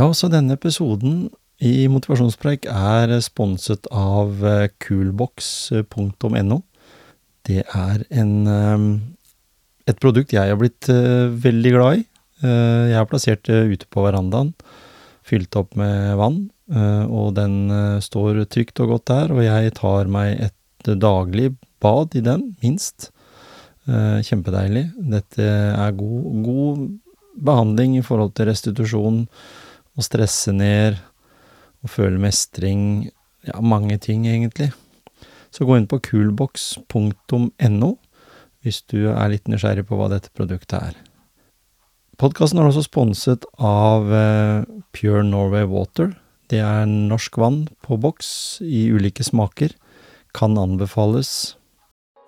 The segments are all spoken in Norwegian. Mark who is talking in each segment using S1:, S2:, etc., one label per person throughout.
S1: Ja, så denne episoden i Motivasjonspreik er sponset av eh, coolbox.no. Det er en, eh, et produkt jeg har blitt eh, veldig glad i. Jeg har plassert det ute på verandaen, fylt opp med vann, og den står trygt og godt der, og jeg tar meg et daglig bad i den, minst. Kjempedeilig. Dette er god, god behandling i forhold til restitusjon å stresse ned og føle mestring. Ja, mange ting, egentlig. Så gå inn på coolbox.no hvis du er litt nysgjerrig på hva dette produktet er. Podkasten er også sponset av uh, Pure Norway Water. Det er norsk vann på boks i ulike smaker. Kan anbefales.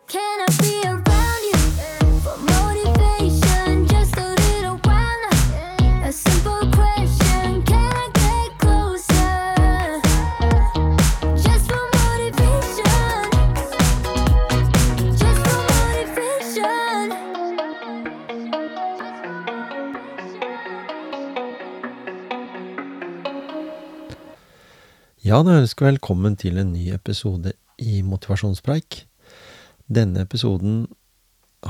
S1: Can I be Ja, da ønsker jeg velkommen til en ny episode i Motivasjonspreik. Denne episoden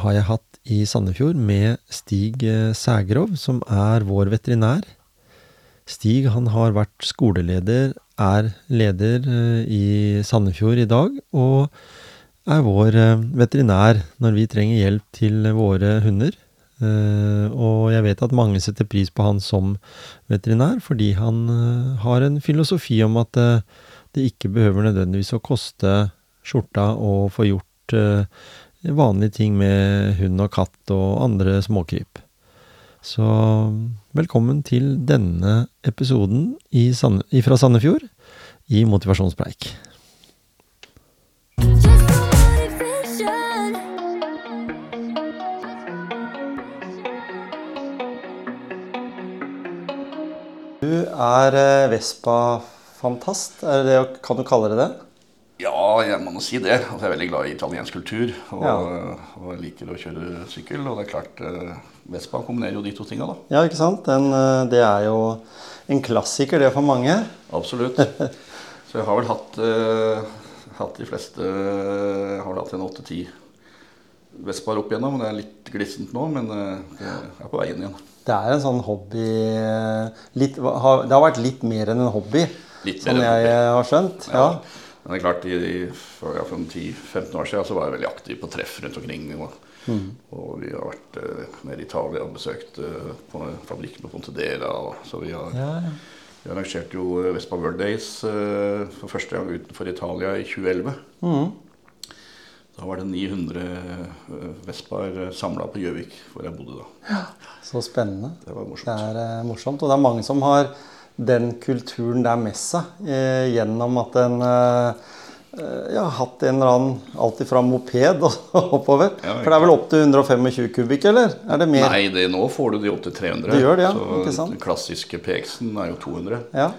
S1: har jeg hatt i Sandefjord med Stig eh, Sægrov, som er vår veterinær. Stig han har vært skoleleder, er leder eh, i Sandefjord i dag, og er vår eh, veterinær når vi trenger hjelp til våre hunder. Uh, og jeg vet at mange setter pris på han som veterinær, fordi han uh, har en filosofi om at uh, det ikke behøver nødvendigvis å koste skjorta å få gjort vanlige ting med hund og katt og andre småkryp. Så velkommen til denne episoden fra Sandefjord i Motivasjonspreik. Er eh, Vespa-fantast. Kan du kalle det det?
S2: Ja, jeg må nå si det. Altså, jeg er veldig glad i italiensk kultur. Og, ja. og liker å kjøre sykkel. Og det er klart, eh, Vespa kombinerer jo de to tinga, da.
S1: Ja, ikke sant. Den, eh, det er jo en klassiker, det for mange.
S2: Absolutt. Så jeg har vel hatt, uh, hatt de fleste uh, har vel hatt en åtte-ti Vespaer opp igjennom. Det er litt glissent nå, men uh, jeg er på vei inn igjen.
S1: Det er en sånn hobby litt, Det har vært litt mer enn en hobby, litt som jeg har skjønt. Ja. ja.
S2: Men det er klart, i, for, ja, for 10-15 år siden så var jeg veldig aktiv på treff rundt omkring. Og, mm. og vi har vært uh, nede i Italia og besøkt uh, på fabrikken på Pontedera. Og, så vi har, ja, vi arrangerte jo Vespa World Days uh, for første gang utenfor Italia i 2011. Mm. Da var det 900 eh, Vespaer eh, samla på Gjøvik, hvor jeg bodde da.
S1: Ja, Så spennende.
S2: Det var morsomt.
S1: Det er uh, morsomt. Og det er mange som har den kulturen der med seg eh, gjennom at en eh, ja, hatt en eller annen alt fra moped og oppover. Ja, For det er vel opp til 125 kubikk, eller? Er det mer?
S2: Nei, det, nå får du de opp til 300.
S1: Det gjør det, ja.
S2: Så
S1: ikke sant?
S2: den klassiske PX-en er jo 200.
S1: Ja.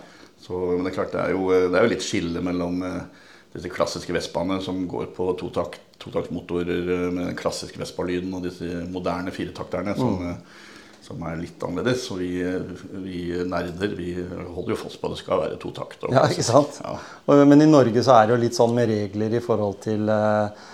S2: Så, men det er klart, det er jo, det er jo litt skille mellom eh, disse klassiske Vespaene som går på totakt, totaktmotorer eh, med den klassiske Vespa-lyden, og disse moderne firetakterne som, mm. Eh, som, er litt annerledes. Og vi, vi, nerder vi holder jo fast på at det skal være totakt.
S1: ja, ikke sant? Ja. Men i Norge så er det jo litt sånn med regler i forhold til eh,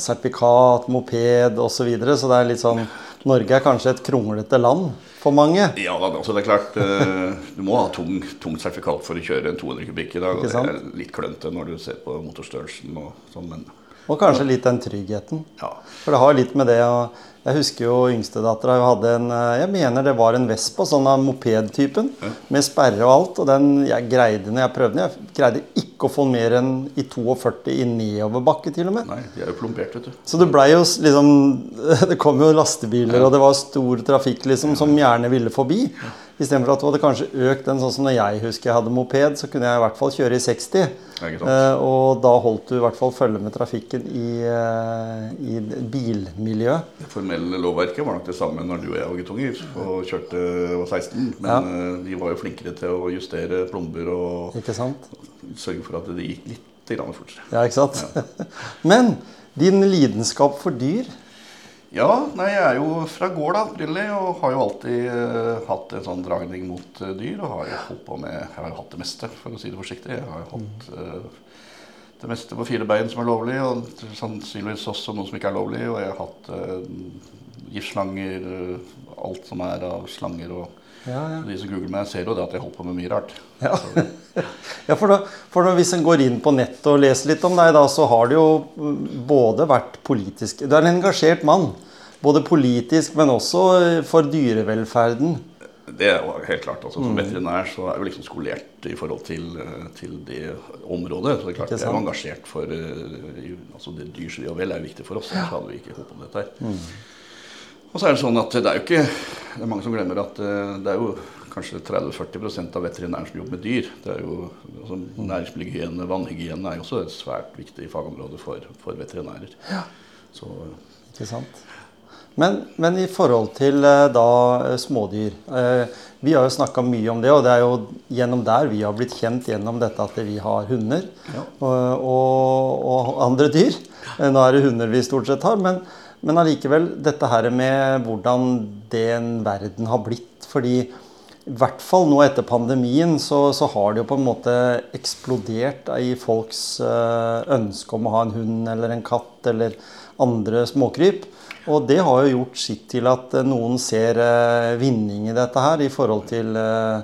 S1: sertifikat, moped osv. Så, videre, så det er litt sånn Norge er kanskje et kronglete land for mange?
S2: Ja, altså det er klart. Eh, du må ha tung, tungt sertifikat for å kjøre en 200 kubikk i dag. og Det er litt klønete når du ser på motorstørrelsen og sånn, men
S1: Og kanskje litt den tryggheten.
S2: Ja.
S1: For det har litt med det å jeg husker jo yngstedattera hadde en eh, Jeg mener det var en Vespa, sånn av mopedtypen, ja. med sperre og alt. Og den jeg greide når jeg prøvde den. Jeg greide ikke å få mer enn i 42 i nedoverbakke, til og med.
S2: Nei, de er jo plombert, vet du.
S1: Så det blei jo liksom Det kom jo lastebiler, ja. og det var stor trafikk liksom, som gjerne ville forbi. Istedenfor at du hadde kanskje økt den sånn som når jeg husker jeg hadde moped, så kunne jeg i hvert fall kjøre i 60. Eh, og da holdt du i hvert fall følge med trafikken i, eh, i bilmiljøet.
S2: Det formelle lovverket var nok det samme når du og jeg var guttunger og kjørte var 16. Men ja. eh, de var jo flinkere til å justere plomber og sørge for at det gikk litt fortere.
S1: Ja, ikke sant. Ja. men din lidenskap for dyr
S2: Ja, nei, jeg er jo fra gård da, opprinnelig, og har jo alltid uh, hatt en sånn dragning mot uh, dyr. Og har jo holdt på med Jeg har jo hatt det meste, for å si det forsiktig. Jeg har jo hatt uh, det meste på fire bein som er lovlig, og sannsynligvis også noe som ikke er lovlig. Og jeg har hatt giftslanger, alt som er av slanger og ja, ja. De som googler meg, ser jo det at jeg holder på med mye rart.
S1: Ja, ja for, da, for da, Hvis en går inn på nettet og leser litt om deg, da, så har det jo både vært politisk Du er en engasjert mann. Både politisk, men også for dyrevelferden.
S2: Det er jo helt klart. altså Som mm. veterinær så er jeg liksom skolert i forhold til, til det området. Så det er klart jeg er engasjert for uh, altså det dyrs ve og vel er viktig for oss. Så hadde vi ikke holdt på med dette her. Mm. Og så er det sånn at det er jo ikke Det er mange som glemmer at eh, det er jo kanskje 30-40 av veterinæren som jobber med dyr. Det er jo, altså, Næringsmiddelhygiene, vannhygiene er jo også et svært viktig fagområde for, for veterinærer. Ja.
S1: Så, ikke sant. Men, men, i forhold til eh, da eh, smådyr Vi har jo snakka mye om det, og det er jo gjennom der vi har blitt kjent gjennom dette at vi har hunder ja. og, og, og, andre dyr. Nå er det hunder vi stort sett har. men men allikevel, dette her med hvordan den verden har blitt. Fordi i hvert fall nå etter pandemien så, så har det jo på en måte eksplodert i folks uh, ønske om å ha en hund eller en katt eller andre småkryp. Og det har jo gjort sitt til at eh, noen ser uh, vinning i dette her i forhold til uh,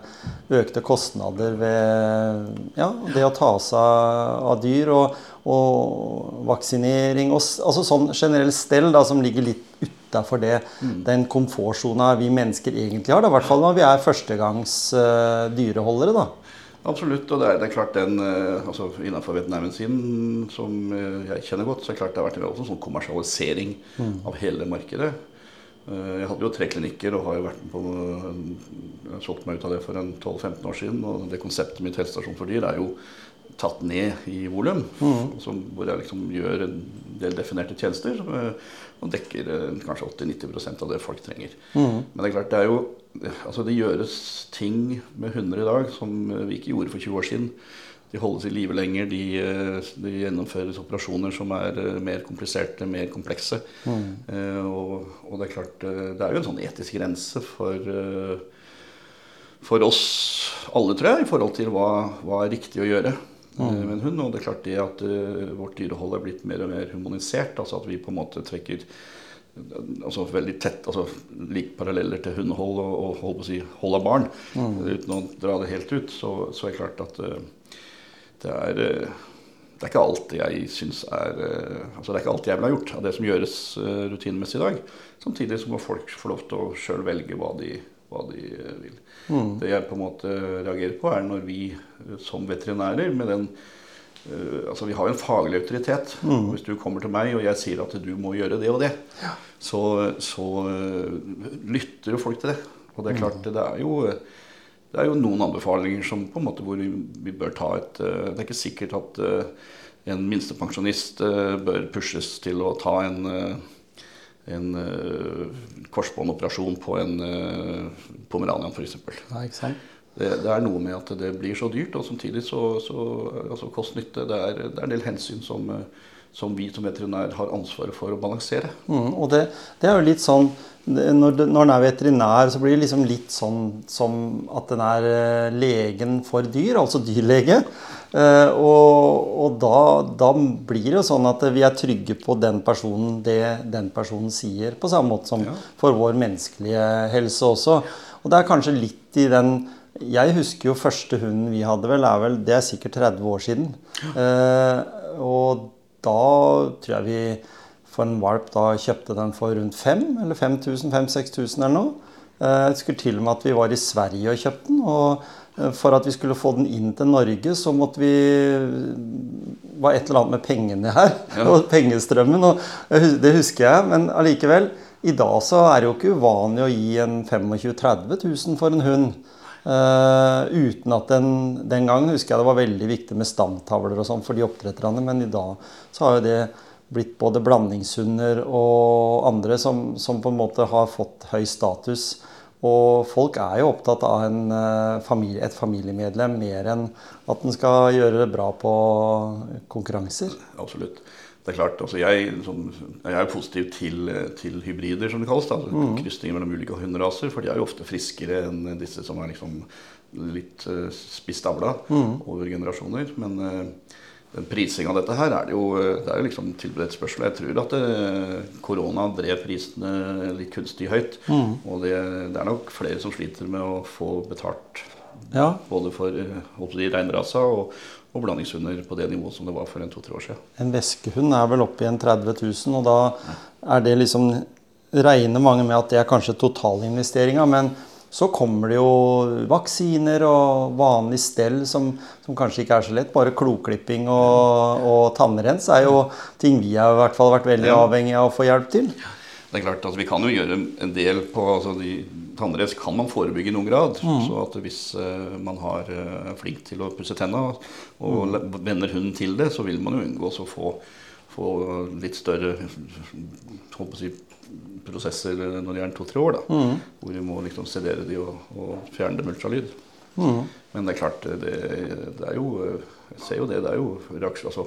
S1: økte kostnader ved ja, det å ta seg av dyr. Og, og vaksinering og altså sånn generell stell da, som ligger litt utafor det, mm. den komfortsona vi mennesker egentlig har. Da, I hvert fall når vi er førstegangs uh, dyreholdere. da.
S2: Absolutt. Og det er, det er klart den uh, altså Innenfor veterinærmedisinen, som uh, jeg kjenner godt, så er det klart det har vært en sånn kommersialisering mm. av hele markedet. Jeg hadde jo tre klinikker og har jo vært på, jeg solgt meg ut av det for 12-15 år siden. Og det konseptet mitt helsestasjon for dyr er jo tatt ned i volum. Mm. Hvor jeg liksom gjør en del definerte tjenester som, og dekker eh, kanskje 80-90% av det folk trenger. Mm. Men det er klart, det er jo Altså det gjøres ting med hunder i dag som vi ikke gjorde for 20 år siden. De holdes i live lenger, de, eh, de, gjennomføres operasjoner som er eh, mer kompliserte, mer komplekse. Mm. Eh, og, og, det er klart, det er jo en sånn etisk grense for, for oss alle, tror jeg, i forhold til hva, hva er riktig å gjøre mm. Men en hund. Og det er klart det at uh, vårt dyrehold er blitt mer og mer humanisert. Altså at vi på en måte trekker altså veldig tett, altså lik paralleller til hundehold og, og hold, på å si, hold av barn. Mm. Uten å dra det helt ut, så, så er det klart at uh, det er uh, det er ikke alt jeg syns er altså Det er ikke alt jeg vil ha gjort av det som gjøres rutinemessig i dag. Samtidig så må folk få lov til å sjøl velge hva de, hva de vil. Mm. Det jeg på en måte reagerer på, er når vi eh, som veterinærer med den uh, Altså Vi har jo en faglig autoritet. Mm. Hvis du kommer til meg og jeg sier at du må gjøre det og det, ja. så, så uh, lytter jo folk til det. Og det er klart, mm. det er jo det er jo noen anbefalinger som på en måte hvor vi bør ta et Det er ikke sikkert at en minstepensjonist bør pushes til å ta en en uh, korsbåndoperasjon på en uh, pomeranian f.eks. Det, det, er noe med at det blir så dyrt, og samtidig så, så altså kost-nytte det, det, er en del hensyn som, uh, som, vi som veterinær har ansvaret for å balansere.
S1: Mm, og det, det, er jo litt sånn når, det, når den er veterinær, så blir det liksom litt sånn som at den er legen for dyr, altså dyrlege. Eh, og, og da, da, blir det jo sånn at vi er trygge på den personen, det den personen sier. På samme måte som ja. for vår menneskelige helse også. Og det er kanskje litt i den Jeg husker jo første hunden vi hadde, vel, er vel Det er sikkert 30 år siden. Uh, og da tror jeg vi for en valp da kjøpte den for rundt 5000 eller 5000, 5000-6000 eller noe. Jeg husker til og med at vi var i Sverige og kjøpte den. og Eh, for at vi skulle få den inn til Norge, så måtte vi var et eller annet med pengene her. Ja. og pengestrømmen. og Det husker jeg. Men allikevel, i dag så er det jo ikke uvanlig å gi en 25 000-30 000 for en hund. Uh, uten at den, Den gangen husker jeg det var veldig viktig med stamtavler og sånn for de oppdretterne, men i dag så har jo det blitt både blandingshunder og andre som, som på en måte har fått høy status. Og folk er jo opptatt av en, uh, familie, et familiemedlem mer enn at den skal gjøre det bra på konkurranser.
S2: Absolutt. Det er klart, altså jeg, som, jeg er positiv til, til, hybrider, som det kalles. da, altså mm. Krysninger mellom ulike hunderaser. For de er jo ofte friskere enn disse som er liksom litt uh, spist avla mm. over generasjoner. Men uh, den prising av dette her er det jo, det er jo liksom tilbud et spørsmål. Jeg tror at det, korona drev prisene litt kunstig høyt. Mm. Og det, det, er nok flere som sliter med å få betalt. Ja. Både for de reinrasa og, og blandingshunder på det nivået som det var for en to-tre år siden.
S1: En veskehund er vel oppe i en 30 000, og da er det liksom Regner mange med at det er kanskje totalinvesteringa, men så kommer det jo vaksiner og vanlig stell som, som kanskje ikke er så lett. Bare kloklipping og, og tannrens er jo ting vi har i hvert fall vært veldig avhengig av å få hjelp til.
S2: Det er klart, altså Vi kan jo gjøre en del på altså de tannrens kan man forebygge i noen grad. Mm. Så at hvis uh, man har, uh, flink til å pusse tenna og mm. venner hunden til det, så vil man jo unngå å få, få litt større si, prosesser når de er to-tre år. da, mm. Hvor vi må liksom sedere de og, og fjerne dem ultralyd. Mm. Men det er klart, det, det, er jo Jeg ser jo det. Det er jo reaksjon altså,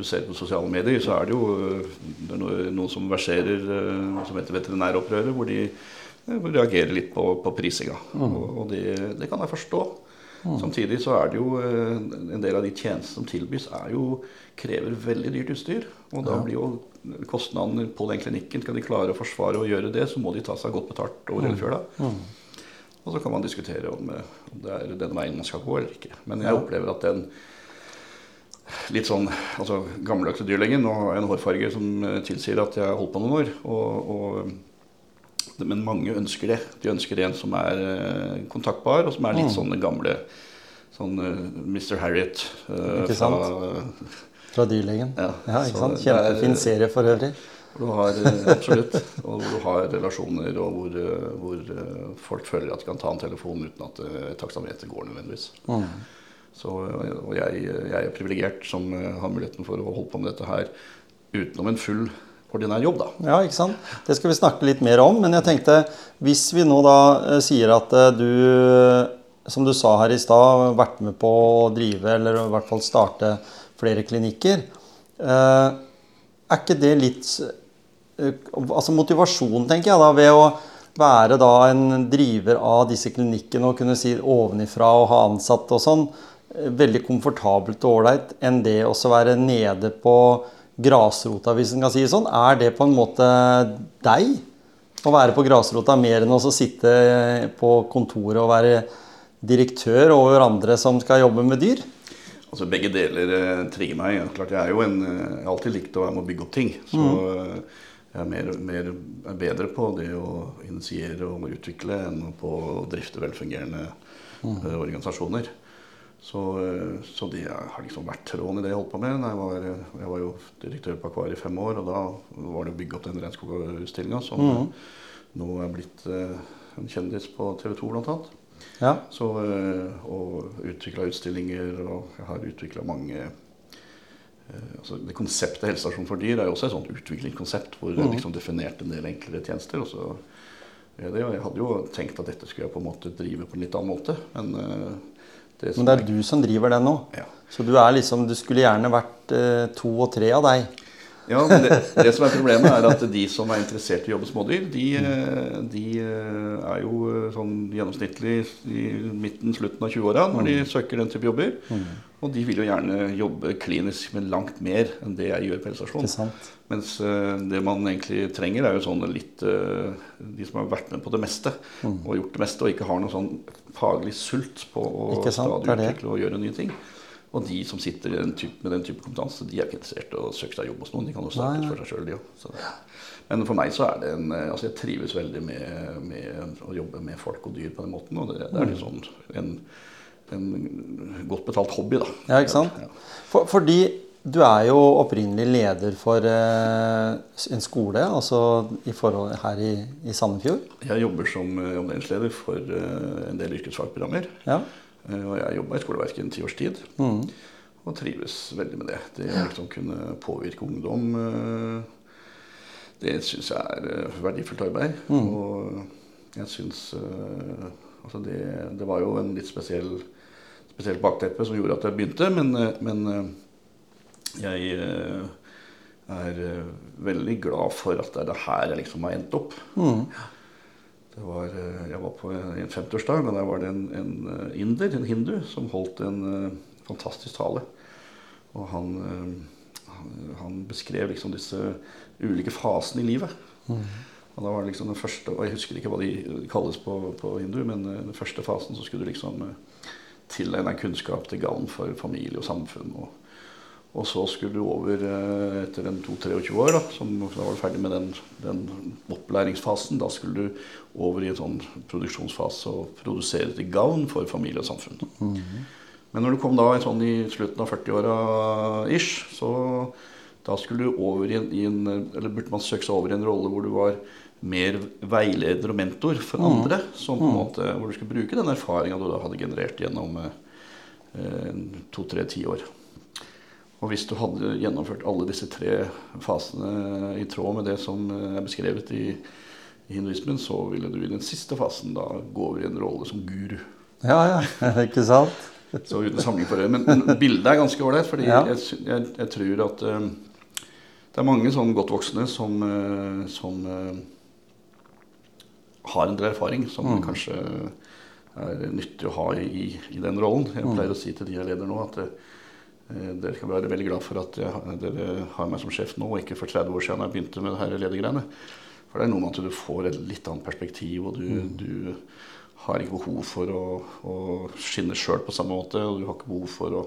S2: du ser på sosiale medier, så er det jo det er noen som verserer som heter Veterinæropprøret, hvor de reagerer litt på, på prisinga. Mm. Og, og det, det, kan jeg forstå. Mm. Samtidig så er det jo eh, en del av de tjenestene som tilbys, er jo, krever veldig dyrt utstyr. Og da blir jo kostnadene på den klinikken Skal de klare å forsvare og gjøre det, så må de ta seg godt betalt over hele mm. fjøla. Mm. Og så kan man diskutere om, eh, om, det er den veien man skal gå eller ikke. Men jeg opplever at den litt sånn altså gammeldags dyrlegen og en hårfarge som eh, tilsier at jeg har holdt på noen år. og, og men mange ønsker det. De ønsker en som er uh, kontaktbar, og som er litt mm. sånn den gamle sånn eh, Mr. Harriet.
S1: Uh, ikke sant? Fra, fra Dyrlegen. Ja, ja ikke sant? Kjempefin serie for øvrig.
S2: Du har, absolutt. Og du har relasjoner, og hvor, hvor, folk føler at de kan ta en telefon uten at taksameteret går nødvendigvis. Mm. Så, og jeg, jeg er privilegert som har muligheten for å holde på med dette her utenom en full ordinær jobb, da.
S1: Ja, ikke sant. Det skal vi snakke litt mer om. Men jeg tenkte, hvis vi nå da eh, sier at eh, du, som du sa her i stad, har vært med på å drive, eller i hvert fall starte flere klinikker. Eh, er ikke det litt Altså motivasjon, tenker jeg, da, ved å være da en driver av disse klinikkene og kunne si ovenifra og ha ansatte og sånn, veldig komfortabelt og ålreit enn det å være nede på grasrota, hvis en kan si det sånn. Er det på en måte deg? Å være på grasrota mer enn å sitte på kontoret og være direktør over andre som skal jobbe med dyr?
S2: Altså Begge deler eh, trigger meg. Klart, jeg, jo en, eh, jeg har alltid likt å være med å bygge opp ting. Så mm. Eh, jeg er, mer, mer, er bedre på det å initiere og utvikle enn på å drifte velfungerende mm. organisasjoner. Så, eh, så, det har liksom vært tråden i det jeg holdt på med. Jeg var, jeg var jo direktør på Akvariet i fem år, og da var det å bygge opp den regnskogutstillinga som mm. nå er blitt uh, en kjendis på TV 2 bl.a. Ja. Så, uh, og utvikla utstillinger, og jeg har utvikla mange altså Det konseptet helsestasjon for dyr er jo også et sånt utviklingskonsept hvor jeg liksom definerte en del enklere tjenester. og så det, Jeg hadde jo tenkt at dette skulle jeg på en måte drive på en litt annen måte, men
S1: det Men det er du som driver den nå. Ja. Så du er liksom Du skulle gjerne vært eh, to og tre av deg.
S2: Ja, men det, det, som er problemet, er at de som er interessert i å jobbe smådyr, de, eh, de eh, er jo eh, sånn gjennomsnittlig i midten, slutten av 20-åra når de mm. søker den type jobber. Mm. Og de vil jo gjerne jobbe klinisk men langt mer enn det jeg gjør på helsestasjonen. Mens uh, det man egentlig trenger, er jo sånn litt uh, De som har vært med på det meste mm. og gjort det meste, og ikke har noen sånn faglig sult på å stadig utvikle og gjøre nye ting. Og de som sitter den type, med den type kompetanse, de er ikke interessert i å søke seg jobb hos noen. De kan jo starte for seg sjøl, de òg. Men for meg så er det en Altså, jeg trives veldig med, med, å jobbe med folk og dyr på den måten. Og det, det er liksom litt sånn en, en godt betalt hobby, da.
S1: Ja, ikke sant. For, fordi du er jo opprinnelig leder for eh, en skole altså i forhold, her i, i Sandefjord.
S2: Jeg jobber som eh, omdelingsleder for eh, en del yrkesfagprogrammer. Ja. Eh, og jeg jobba i skoleverket i en tiårs tid. Mm. Og trives veldig med det. Det å liksom kunne påvirke ungdom, eh, det syns jeg er eh, verdifullt arbeid. Mm. Og jeg syns Altså det, det, var jo en litt spesiell spesielt bakteppet som gjorde at jeg begynte, men, men jeg er veldig glad for at det er det her jeg liksom har endt opp. Mm. Var, jeg var på en 50-årsdag, og der var det en, en, inder, en hindu, som holdt en fantastisk tale. Og han, han, han, beskrev liksom disse ulike fasene i livet. Mm. Og da var det liksom den første, og Jeg husker ikke hva de kalles på, på hindu, men den første fasen så skulle du liksom tilegne kunnskap til gagn for familie og samfunn. Og, og, så skulle du over uh, etter en 22-23 år, da, som, da var du ferdig med den, den, opplæringsfasen. Da skulle du over i en sånn produksjonsfase og produsere til gagn for familie og samfunn. Mm -hmm. Men når du kom da sånn i slutten av 40-åra ish, så da skulle du over i en, i en, eller burde man søke seg over i en rolle hvor du var mer veileder og mentor for mm. andre. Som på en mm. måte, hvor du skulle bruke den erfaringa du da hadde generert gjennom eh, to-tre tiår. Og hvis du hadde gjennomført alle disse tre fasene i tråd med det som er beskrevet i, i hinduismen, så ville du i den siste fasen da gå over i en rolle som guru.
S1: Ja, ja, ikke sant?
S2: så uten samling for det. Men, men bildet er ganske ålreit, fordi ja. jeg, jeg, jeg, tror at eh, det er mange sånn godt voksne som, uh, som uh, har en del erfaring som mm. kanskje er nyttig å ha i, i den rollen. Jeg mm. pleier å si til de jeg leder nå, at eh, dere skal være veldig glad for at jeg, dere har meg som sjef nå, og ikke for 30 år siden jeg begynte med det her ledergreiene. For det er noe med at du får et litt annet perspektiv, og du, mm. du har ikke behov for å, å skinne sjøl på samme måte. Og du har ikke behov for å,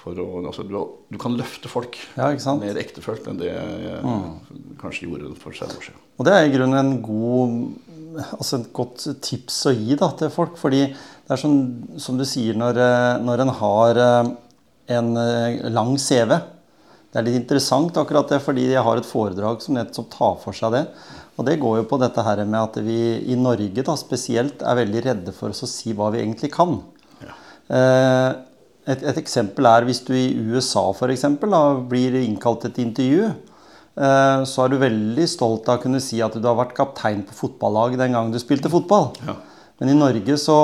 S2: for å altså, du, du, kan løfte folk
S1: ja,
S2: mer ektefølt enn det jeg mm. kanskje gjorde for 30 år siden.
S1: Og det er i grunnen en god altså et godt tips å gi da, til folk. fordi det er sånn, som du sier, når, eh, når en har eh, en eh, lang CV Det er litt interessant akkurat det, fordi jeg har et foredrag som nettopp tar for seg det. Og det går jo på dette her med at vi i Norge da, spesielt er veldig redde for oss å si hva vi egentlig kan. Ja. Et, et, eksempel er hvis du i USA for eksempel, da, blir innkalt til et intervju. Eh, så er du veldig stolt av å kunne si at du har vært kaptein på fotballaget den gangen du spilte fotball. Ja. Men i Norge så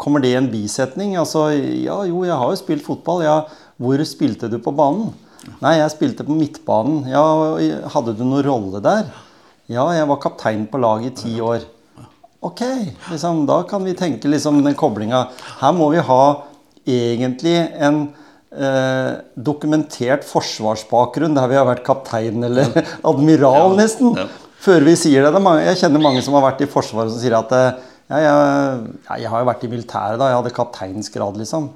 S1: kommer det i en bisetning. Altså ja, jo, jeg har jo spilt fotball. Ja, hvor spilte du på banen? Nei, jeg spilte på midtbanen. Ja, hadde du noen rolle der? Ja, jeg var kaptein på laget i ti år. Ok, liksom, da kan vi tenke liksom den koblinga. Her må vi ha egentlig en eh, dokumentert forsvarsbakgrunn der vi har vært kaptein eller admiral, nesten. Før vi sier det. Jeg kjenner mange som har vært i Forsvaret som sier at eh, ja, jeg, jeg, har jo vært i militæret da. Jeg hadde kapteinsgrad, liksom.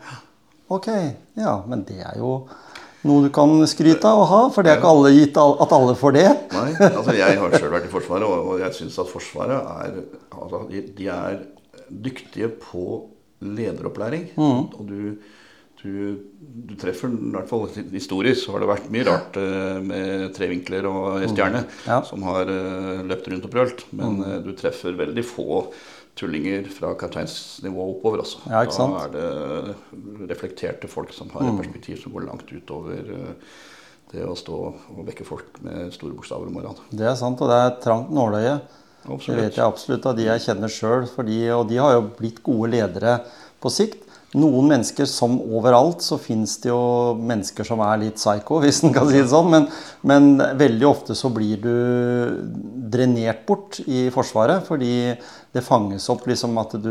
S1: Ok, ja, men det er jo noe du kan skryte av å ha, for det er ikke alle gitt at alle får det.
S2: Nei, altså Jeg har sjøl vært i Forsvaret, og jeg syns at Forsvaret er altså, de, er dyktige på lederopplæring. Mm. Og du du, du, treffer i hvert fall historisk så har det vært mye rart uh, med trevinkler og stjerne mm. ja. som har uh, løpt rundt og prølt. Men uh, du treffer veldig få tullinger fra kapteinsnivå oppover. Også.
S1: Ja,
S2: da er det reflekterte folk som har et mm. perspektiv som går langt utover det å stå og vekke folk med store bokstaver om morgenen.
S1: Det er sant, og det er trangt nåløye. Absolutt. Det vet jeg absolutt av de jeg kjenner sjøl. Og de har jo blitt gode ledere på sikt noen mennesker, som overalt, så fins det jo mennesker som er litt psycho, hvis en kan si det sånn. Men, men, veldig ofte så blir du drenert bort i Forsvaret. Fordi det fanges opp liksom at du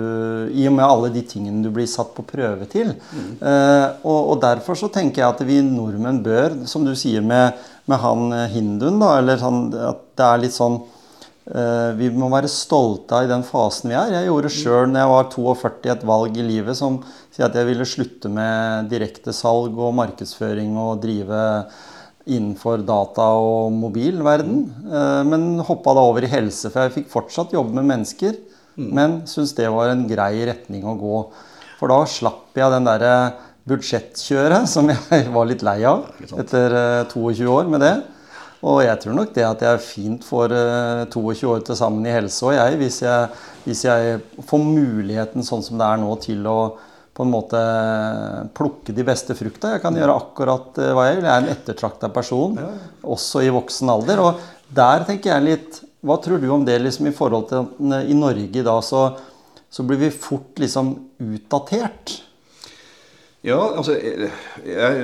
S1: I og med alle de tingene du blir satt på prøve til. Mm. Eh, og, og, derfor så tenker jeg at vi nordmenn bør, som du sier med, med han eh, hinduen, da, eller han, at det er litt sånn vi må være stolte av i den fasen vi er. Jeg gjorde sjøl når jeg var 42 et valg i livet som sier at jeg ville slutte med direktesalg og markedsføring og drive innenfor data- og mobilverden. Eh, men hoppa da over i helse, for jeg fikk fortsatt jobbe med mennesker. Mm. Men syntes det var en grei retning å gå. For da slapp jeg den derre budsjettkjøret som jeg var litt lei av etter 22 eh, år med det. Og jeg tror nok det at jeg fint får 22 eh, år til sammen i helse og jeg, hvis jeg, hvis jeg får muligheten sånn som det er nå, til å på en måte plukke de beste frukta. Jeg kan gjøre akkurat eh, hva jeg vil. Jeg er en ettertrakta person, også i voksen alder. Og der tenker jeg litt hva tror du om det liksom i forhold til at i Norge da så, så blir vi fort liksom utdatert?
S2: Ja, altså jeg, jeg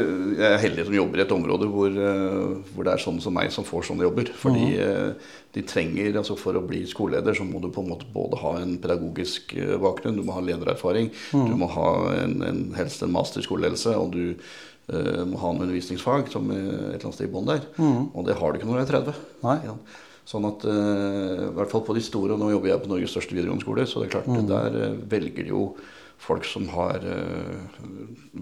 S2: er heldig som jobber i et område hvor, eh, hvor, det er sånne som meg som får sånne jobber. Fordi mm. de trenger, altså For å bli skoleleder så må du på en måte både ha en pedagogisk eh, bakgrunn, du må ha ledererfaring, mm. du må ha en, en, helst en master i skoleledelse, og du uh, må ha en undervisningsfag som et eller annet sted i bånn der. Mm. Og det har du ikke når du er 30. Nei. Ja. Sånn at, uh, i hvert fall på de store, og Nå jobber jeg på Norges største videregående skole, så det er klart, mm. der uh, velger de jo folk som har uh,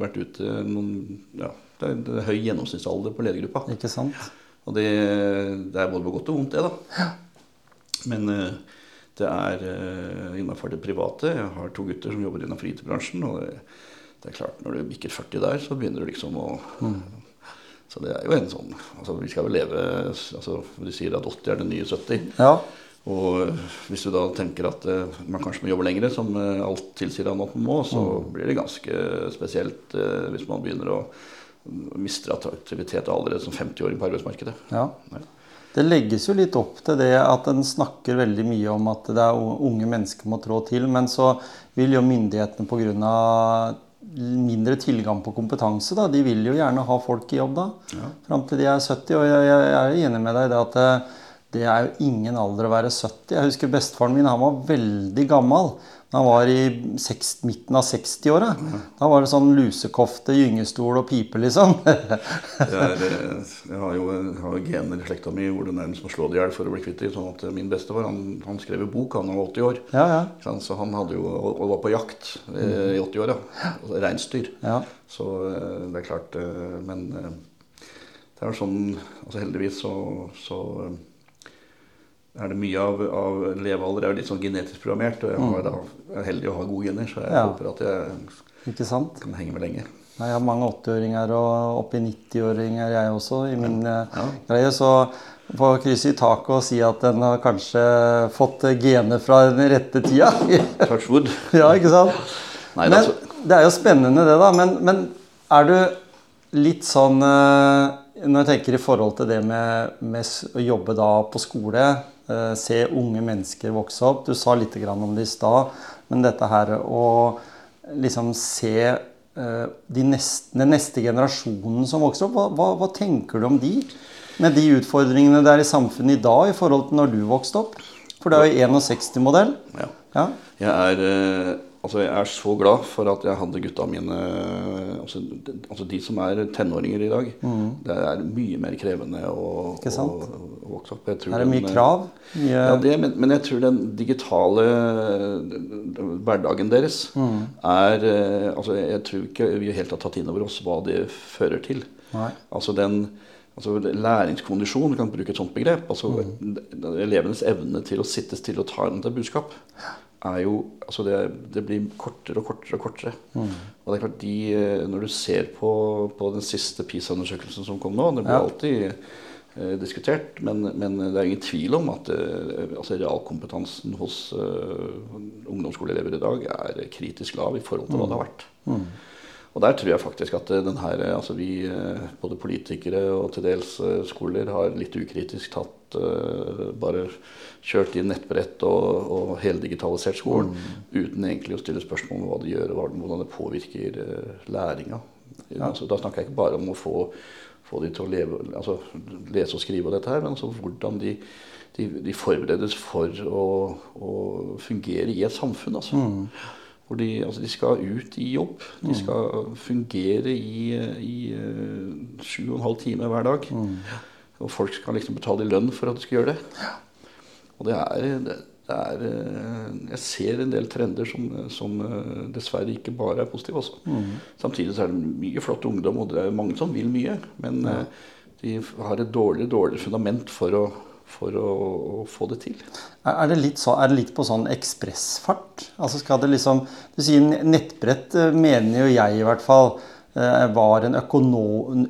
S2: vært ute noen ja, det, er, det er høy gjennomsnittsalder på ledergruppa.
S1: Ikke sant?
S2: Og det, det, er både på godt og vondt, det, da. Ja. Men uh, det er uh, innenfor det private. Jeg har to gutter som jobber innenfor IT-bransjen. Og det, det, er klart, når du bikker 40 der, så begynner du liksom å mm. Så det er jo en sånn altså Vi skal jo leve altså De sier at 80 er det nye 70.
S1: Ja.
S2: Og hvis du da tenker at uh, man kanskje må jobbe lenger, som uh, alt tilsier at man må, så mm. blir det ganske spesielt uh, hvis man begynner å miste attraktivitet allerede som 50-åring på arbeidsmarkedet.
S1: Ja. Det legges jo litt opp til det at en snakker veldig mye om at det er unge mennesker må trå til, men så vil jo myndighetene pga. mindre tilgang på kompetanse, da, de vil jo gjerne ha folk i jobb da. Ja. Fram til de er 70. Og jeg, jeg er enig med deg i det at det er jo ingen alder å være 70. Jeg husker bestefaren min han var veldig gammel. Han var i midten av 60-åra. Da var det sånn lusekofte, gyngestol og pipe, liksom.
S2: jeg, er, jeg, har jo har gener i slekta mi hvor det nærmest må slå det i hjel for å bli kvitt dem. Sånn at min bestefar han, han skrev jo bok, han var 80 år.
S1: Ja, ja.
S2: Så han hadde jo, og var på jakt eh, i 80-åra. Reinsdyr.
S1: Ja.
S2: Så eh, det er klart eh, Men det er sånn altså Heldigvis så, så er det mye av, av levealder er jo litt sånn genetisk programmert. Og jeg, har, da, er heldig å ha gode gener, så jeg ja. håper at jeg kan henge med lenge.
S1: Jeg har mange 80-åringer og oppi 90-åringer, jeg også, i min ja. Eh, greie. Så få krysse i taket og si at den har kanskje fått gener fra den rette tida.
S2: Touch wood.
S1: ja, ikke sant? Nei, men, det er jo spennende, det, da. Men, men er du litt sånn eh, Når jeg tenker i forhold til det med, med å jobbe da på skole Eh, se unge mennesker vokse opp. Du sa litt om det i stad, men dette her å liksom se eh, de neste, den neste generasjonen som vokser opp, hva, hva, hva, tenker du om de? Med de utfordringene det er i samfunnet i dag i forhold til når du vokste opp? For det er jo 61-modell.
S2: Ja. ja. Jeg er eh, Altså, jeg er så glad for at jeg hadde gutta mine altså, altså de som er tenåringer i dag. Mm. Det er mye mer krevende å, å, å vokse opp.
S1: er det mye den, krav?
S2: Mye... Ja, det, men, men, jeg tror den digitale hverdagen deres mm. er altså, Jeg tror ikke vi helt har tatt inn over oss hva det fører til.
S1: Nei.
S2: Altså den altså Læringskondisjon, vi kan bruke et sånt begrep. altså mm. Elevenes evne til å sitte stille og ta imot til budskap er jo Altså det, det, blir kortere og kortere og kortere. Mm. Og det er klart de eh, Når du ser på, på den siste PISA-undersøkelsen som kom nå Det blir ja. alltid eh, diskutert, men, men, det er ingen tvil om at eh, altså realkompetansen hos eh, ungdomsskoleelever i dag er kritisk lav i forhold til hva det har vært. Mm. Og der tror jeg faktisk at den her, altså vi, både politikere og til dels skoler, har litt ukritisk tatt bare kjørt inn nettbrett og, og heldigitalisert skolen mm. uten egentlig å stille spørsmål om hva det gjør, og hvordan det påvirker læringa. Ja. Altså, da snakker jeg ikke bare om å få, få de til å leve, altså, lese og skrive og dette her, men altså hvordan de, de, de forberedes for å, å, fungere i et samfunn. altså. Mm. Hvor de, altså de, skal ut i jobb. De mm. skal fungere i, i uh, sju og en halv time hver dag. Mm. Og folk skal liksom betale lønn for at de skal gjøre det. Og det er, det er, eh, Jeg ser en del trender som, som eh, dessverre ikke bare er positive. Også. Mm. Samtidig så er det mye flott ungdom, og det er mange som vil mye. Men ja. Eh, de har et dårlig, dårlig fundament for å, for å, å, få det til.
S1: Er det, litt så, er det litt på sånn ekspressfart? Altså skal det liksom Du sier nettbrett, mener jo jeg i hvert fall Eh, var en,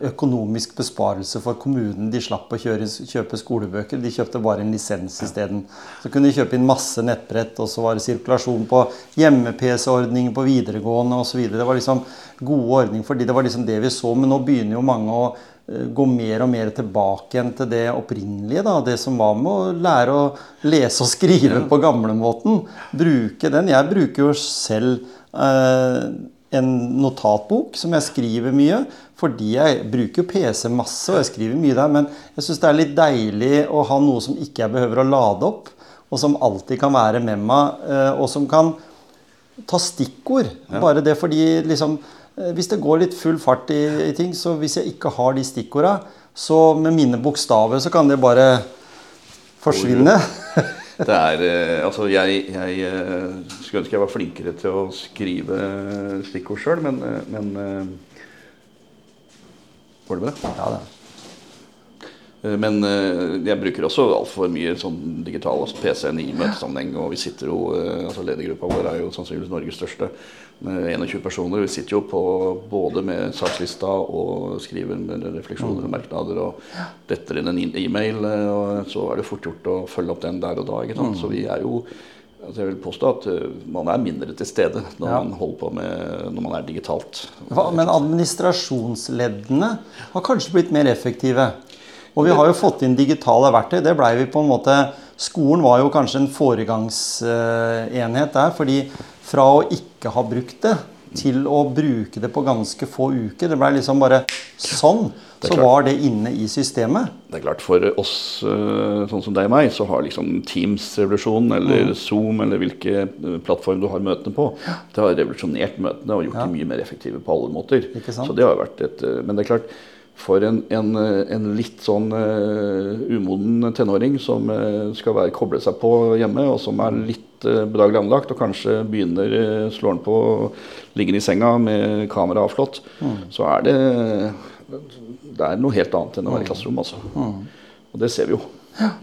S1: økonomisk besparelse for kommunen. De slapp å kjøre, kjøpe skolebøker, de kjøpte bare en lisens isteden. Så kunne de kjøpe inn masse nettbrett, og så var det sirkulasjon på hjemme-PC-ordninger på videregående osv. Det var liksom gode ordninger, fordi det var liksom det vi så. Men nå begynner jo mange å gå mer og mer tilbake igjen til det opprinnelige. da, Det som var med å lære å lese og skrive på gamlemåten. Bruke den. Jeg bruker jo selv eh, en notatbok som jeg skriver mye. Fordi jeg bruker PC masse, og jeg skriver mye der. Men jeg syns det er litt deilig å ha noe som ikke jeg behøver å lade opp. Og som alltid kan være med meg, eh, og som kan ta stikkord. Bare det fordi liksom Eh, hvis det går litt full fart i, i ting, så hvis jeg ikke har de stikkorda, så med mine bokstaver så kan det bare forsvinne.
S2: Det er eh, Altså, jeg, jeg, eh, skulle ønske jeg var flinkere til å skrive stikkord sjøl, men, men Går det bra?
S1: Ja, det.
S2: Men jeg bruker også altfor mye sånn digital altså PC-en i møtesammenheng. Og vi sitter jo, altså Ledergruppa vår er jo sannsynligvis Norges største 21 personer. Vi sitter jo på både med sakslista og skriver med refleksjoner og merknader og detter inn en e-mail. og Så er det fort gjort å følge opp den der og da. ikke sant? Mm. Så vi er jo altså Jeg vil påstå at eh, man er mindre til stede når ja. man holder på med når man er digitalt.
S1: Men administrasjonsleddene har kanskje blitt mer effektive? Og vi har jo fått inn digitale verktøy. Det blei vi på en måte Skolen var jo kanskje en foregangsenhet der. fordi fra å ikke ha brukt det til å bruke det på ganske få uker. Det ble liksom bare sånn. Så var det inne i systemet.
S2: Det er klart For oss eh, sånn som deg og meg, så har liksom Teams-revolusjonen eller mm. Zoom eller hvilke eh, plattform du har møtene på, det har revolusjonert møtene og gjort ja. dem mye mer effektive på alle måter. Så det har vært et, eh, Men det er klart, for en, en, en litt sånn uh, umoden tenåring som uh, skal være, koble seg på hjemme, og som er litt uh, bedagelig anlagt, og kanskje begynner uh, slår han på ligger i senga med kameraet avslått, mm. så er det det er noe helt annet enn å være i klasserom. Altså. Mm. Og det ser vi jo.
S1: Ja.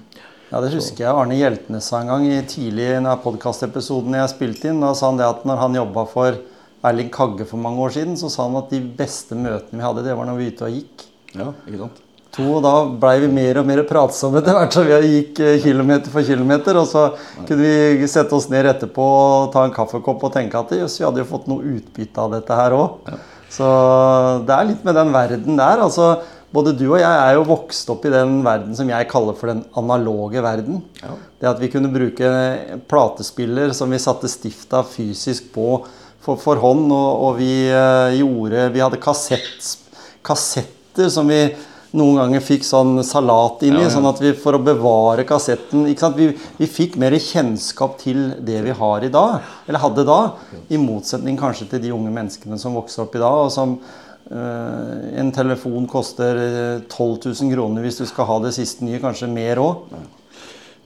S1: Ja, det husker jeg Arne Hjeltnes sa en gang i tidlig i podkastepisoden jeg spilte inn. Da sa han det at når han jobba for Erling Kagge for mange år siden, så sa han at de beste møtene vi hadde, det var når vi ute og gikk.
S2: Ja, ikke sant?
S1: To, og Da blei vi mer og mer pratsomme etter hvert som vi gikk eh, kilometer for kilometer. Og så kunne vi sette oss ned etterpå og ta en kaffekopp og tenke at jøss, vi hadde jo fått noe utbytte av dette her òg. Ja. Så det er litt med den verden der. altså både du og jeg er jo vokst opp i den verden som jeg kaller for den analoge verden. Ja. Det at vi kunne bruke platespiller som vi satte stifta fysisk på for, for hånd, og, og vi uh, gjorde Vi hadde kassett, kassetter som vi noen ganger fikk sånn salat inni, i, ja, ja. sånn at vi for å bevare kassetten vi, vi, fikk mer kjennskap til det vi har i dag, eller hadde da, i motsetning kanskje til de unge menneskene som vokser opp i dag, og som uh, En telefon koster 12 000 kroner hvis du skal ha det siste nye, kanskje mer òg.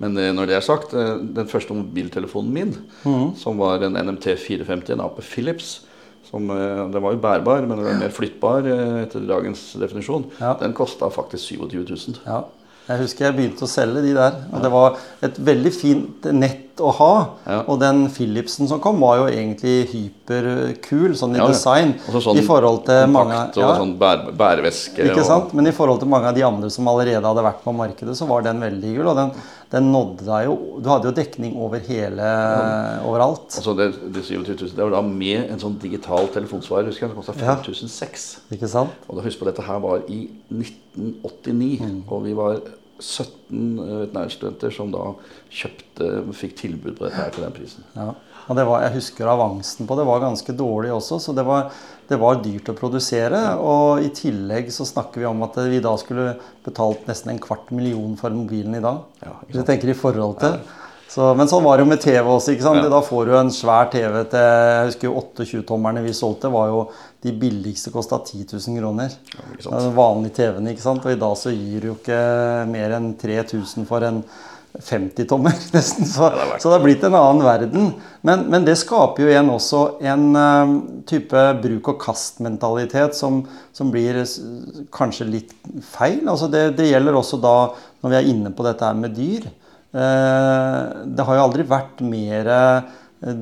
S2: Men eh, når det er sagt, eh, den første mobiltelefonen min, mm. som var en NMT 450, en AP Philips som, eh, Den var jo bærbar, men den var mer flyttbar etter dagens definisjon. Ja. Den kosta faktisk 27 000.
S1: Ja. Jeg husker jeg begynte å selge de der. Og det var et veldig fint nett å ha. Ja. Og den Philipsen som kom, var jo egentlig hyperkul sånn i ja, design.
S2: Sånn
S1: i forhold til mange
S2: og ja, sånn bær, bæreveske.
S1: Ikke sant? Men i forhold til mange av de andre som allerede hadde vært på markedet, så var den veldig kul. Og den, den nådde deg jo Du hadde jo dekning over hele overalt.
S2: Altså det, det, 27 000, det var da med en sånn digital telefonsvarer husker jeg, som kosta 5006.
S1: Ikke sant?
S2: Og da husk på dette her var i 1989, mm. og vi var 17 veterinærstudenter som da kjøpte, fikk tilbud på dette her til den prisen.
S1: Ja. Og det var, jeg husker avansen på det var ganske dårlig også, så det var, det var dyrt å produsere. Og i tillegg så snakker vi om at vi da skulle betalt nesten en kvart million for mobilen i dag. Ja, Hvis du tenker i forhold til. Så, men sånn var det jo med TV også. ikke sant? Ja. Da får du en svær TV til Jeg husker jo 28-tommerne vi solgte, var jo de billigste kosta 10 000 kroner. Ja, den vanlige TV-en. ikke sant? Og i dag så gir du jo ikke mer enn 3000 for en 50-tommer, nesten. Så, ja, det så, det har blitt en annen verden. Men, men det skaper jo igjen også en uh, type bruk-og-kast-mentalitet som, som, blir kanskje litt feil. Altså det, det gjelder også da når vi er inne på dette her med dyr. Uh, det har jo aldri vært mer eh,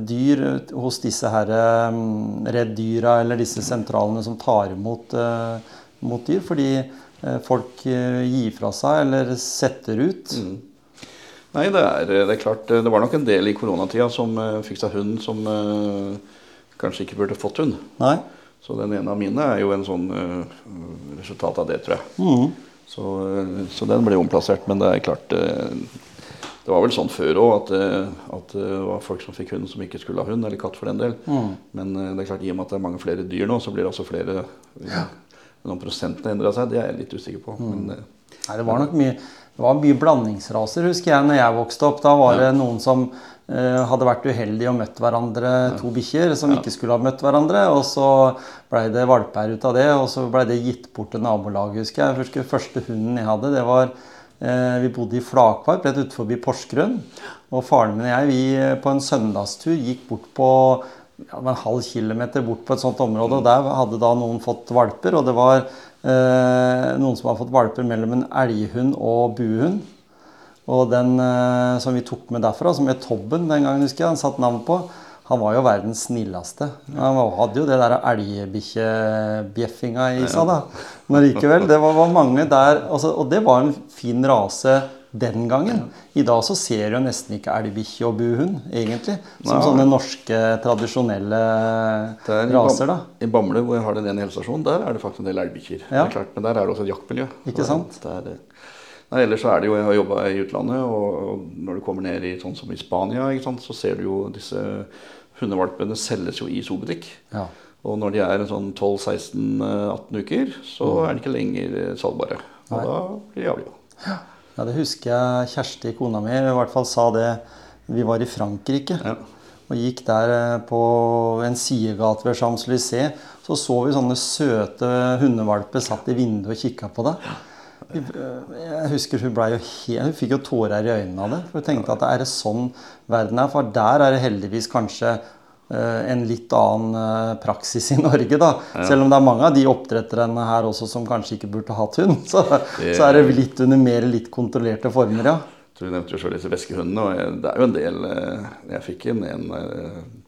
S1: dyr hos disse her mm, reddyra eller disse sentralene som tar imot uh, mot dyr, fordi folk gir fra seg eller setter ut. Mm.
S2: Nei, det er, det er, klart Det var nok en del i koronatida som uh, fikk seg hund som uh, kanskje ikke burde fått hund.
S1: Nei.
S2: Så den ene av mine er jo en sånn uh, resultat av det, tror jeg.
S1: Mm.
S2: Så, så, den ble omplassert. Men det er klart Det var vel sånn før òg at, at, det var folk som fikk hund som ikke skulle ha hund, eller katt for den del.
S1: Mm.
S2: Men det er klart i og med at det er mange flere dyr nå, så blir det altså flere ja. Om prosentene endra seg, det er jeg litt usikker på. Mm. Men,
S1: Nei, det var nok mye det var mye blandingsraser, husker jeg, når jeg vokste opp. Da var det noen som uh, hadde vært uheldige og møtt hverandre, to bikkjer som ikke skulle ha møtt hverandre. Og så blei det valper ut av det, og så blei det gitt bort til nabolaget, husker jeg. Husker første hunden jeg hadde, det var uh, Vi bodde i Flakvarp, rett utenfor Porsgrunn. Og faren min og jeg, vi på en søndagstur gikk bort på ja, en halv kilometer bort på et sånt område, og der hadde da noen fått valper. og det var Eh, noen som har fått valper mellom en elghund og buhund. Og den eh, som vi tok med derfra, som het Tobben den gangen, husker jeg, han satt navn på, han var jo verdens snilleste. Han hadde jo det der elgbikkjebjeffinga i seg, da. Men likevel, det var, var mange der altså, Og det var en fin rase den gangen. I dag så ser du nesten ikke elgbikkje og buhund, egentlig. Som Nei. sånne norske, tradisjonelle raser. da.
S2: I Bamble, hvor jeg har den ene helsestasjonen, der er det faktisk en del elgbikkjer. Ja. Men der er det også et jaktmiljø.
S1: Ikke sant?
S2: Der, Nei, ellers så er det jo, Jeg har jobba i utlandet, og, når du kommer ned i sånn som i Spania, så ser du jo disse hundevalpene selges jo i zoobutikk.
S1: Ja.
S2: Og når de er sånn 12-16-18 uker, så mm. er de ikke lenger salgbare. Og Nei. da blir de avliva.
S1: Ja. Ja, Det husker jeg Kjersti, kona mi, i hvert fall sa det. Vi var i Frankrike
S2: ja.
S1: og gikk der eh, på en sidegate ved Champs-Élysées. Så så vi sånne søte hundevalper satt i vinduet og kikka på det. Jeg husker Hun jo helt, hun fikk jo tårer i øynene av det. For hun tenkte at er det sånn verden er? For der er det heldigvis kanskje Eh, en litt annen eh, praksis i Norge. da. Ja. Selv om det er mange av de oppdretterne her også som kanskje ikke burde hatt hund. Så, det, så er det litt under mer litt kontrollerte former, ja.
S2: Du nevnte jo selv disse veskehundene. og Det er jo en del eh, Jeg fikk inn en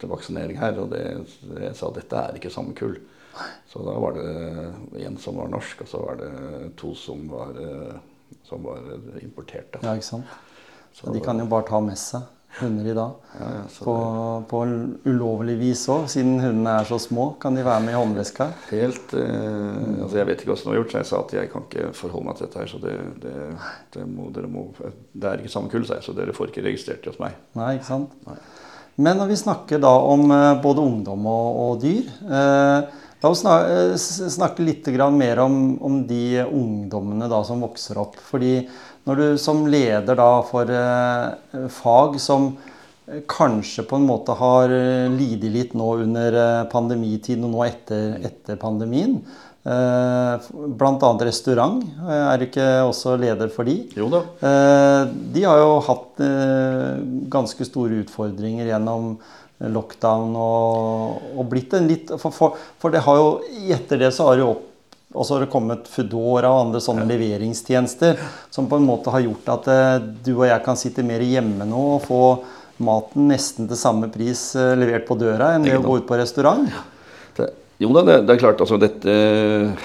S2: til vaksinering her, og det, jeg sa at dette er ikke samme kull. Så da var det en som var norsk, og så var det to som var, som var importerte.
S1: Ja, ikke sant. Så de kan jo bare ta med seg hunder i dag.
S2: Ja, ja,
S1: på, på, ulovlig vis òg, siden hundene er så små. Kan de være med i håndveska?
S2: Helt eh, altså Jeg vet ikke hvordan det har gjort, så jeg sa at jeg kan ikke forholde meg til dette her. Så det, det, det, må, må, det er ikke samme kull, så dere får ikke registrert det hos meg.
S1: Nei, ikke sant?
S2: Nei.
S1: Men når vi snakker da om eh, både ungdom og, og dyr eh, La oss snakke, snakke litt mer om, om de ungdommene da som vokser opp. fordi når du som leder da for eh, fag som eh, kanskje på en måte har eh, lidd litt nå under eh, pandemitiden og nå etter, etter pandemien, eh, bl.a. restaurant, er du ikke også leder for de?
S2: Jo da.
S1: Eh, de har jo hatt ganske store utfordringer gjennom lockdown og, og blitt en litt for, for, for, det har jo etter det så har det jo opp og så har det kommet Foodora og andre sånne leveringstjenester som på en måte har gjort at eh, du og jeg kan sitte mer hjemme nå og få maten nesten til samme pris eh, levert på døra enn det å gå ut på restaurant.
S2: Det, jo da, det, det, er klart. Altså, dette,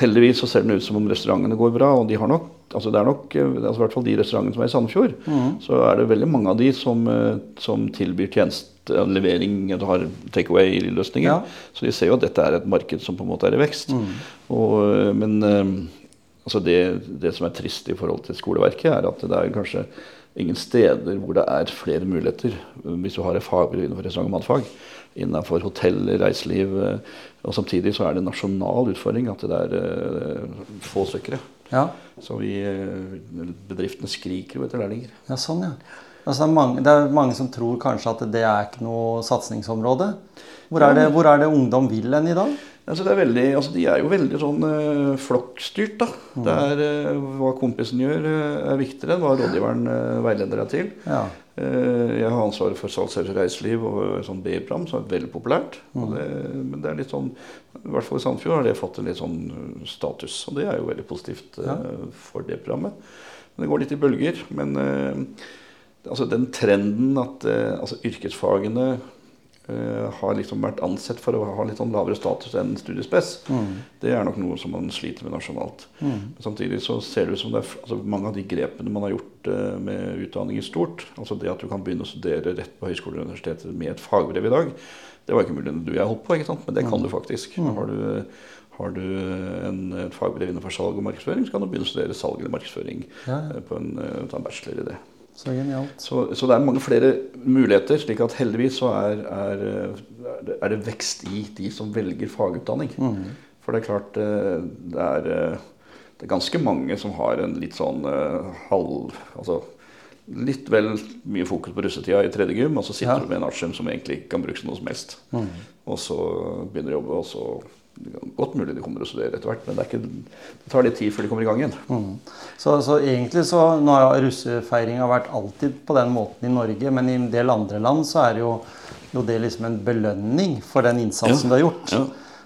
S2: heldigvis så ser det ut som om restaurantene går bra. Og de har nok, altså det er nok, eh, altså i hvert fall de restaurantene som er i Sandefjord, mm. så er det veldig mange av de som, som tilbyr tjenester levering, du har takeaway-løsninger. Ja. Så de ser jo at dette er et marked som på en måte er i vekst.
S1: Mm.
S2: Og, men eh, altså det, det, som er trist i forhold til skoleverket, er at det er kanskje ingen steder hvor det er flere muligheter hvis du har et fagbrev innenfor restaurant- og matfag. Innenfor hotell, reiseliv. Eh, og samtidig så er det en nasjonal utfordring at det er få søkere.
S1: Ja.
S2: Så vi, bedriftene skriker jo etter lærlinger.
S1: Ja, sånn, ja. Altså det, er mange, det, er mange, som tror kanskje at det er ikke noe satsingsområde. Hvor det, hvor er det ungdom vil hen i dag?
S2: Altså er veldig, altså de er jo veldig sånn uh, flokkstyrt. da. Mm. Det er uh, Hva kompisen gjør, uh, er viktigere enn hva rådgiveren veileder deg til.
S1: Ja.
S2: jeg har ansvaret for salgsservice og reiseliv og sånn B-program, som er veldig populært. Mm. Det, men det er litt sånn, i hvert fall i Sandefjord har det fått en litt sånn status. Og det er jo veldig positivt ja. for det programmet. Men det går litt i bølger. men altså den trenden at eh, altså yrkesfagene uh, har liksom vært ansett for å ha litt sånn lavere status enn studiespes. Mm. Det er nok noe som man sliter med nasjonalt. Mm. Men samtidig så ser det ut som det er altså mange av de grepene man har gjort uh, med utdanning i stort, altså det at du kan begynne å studere rett på høyskole og universitetet med et fagbrev i dag, det var ikke mulig når du og jeg holdt på, ikke sant? men det kan mm. du faktisk. Mm. Har du har du en, et fagbrev innenfor salg og markedsføring, så kan du begynne å studere salg eller markedsføring ja. på en, ta en bachelor i det.
S1: Så.
S2: Så, så, det er mange flere muligheter. slik at heldigvis så er, er, er det vekst i de som velger fagutdanning. Mm. For det er klart eh, det er, eh, det er, ganske mange som har en litt sånn uh, halv Altså litt vel mye fokus på russetida i tredje gym, og så sitter ja. du med en artium som egentlig ikke kan brukes noe som helst. Mm. Og så begynner du å jobbe, og så Godt mulig de kommer å studere etter hvert, men det, ikke, det, tar litt tid før de kommer i gang igjen. Mm.
S1: Så, så, egentlig så Nå har russefeiringa vært alltid på den måten i Norge, men i en del andre land så er jo, jo det liksom en belønning for den innsatsen ja. du har gjort. Ja.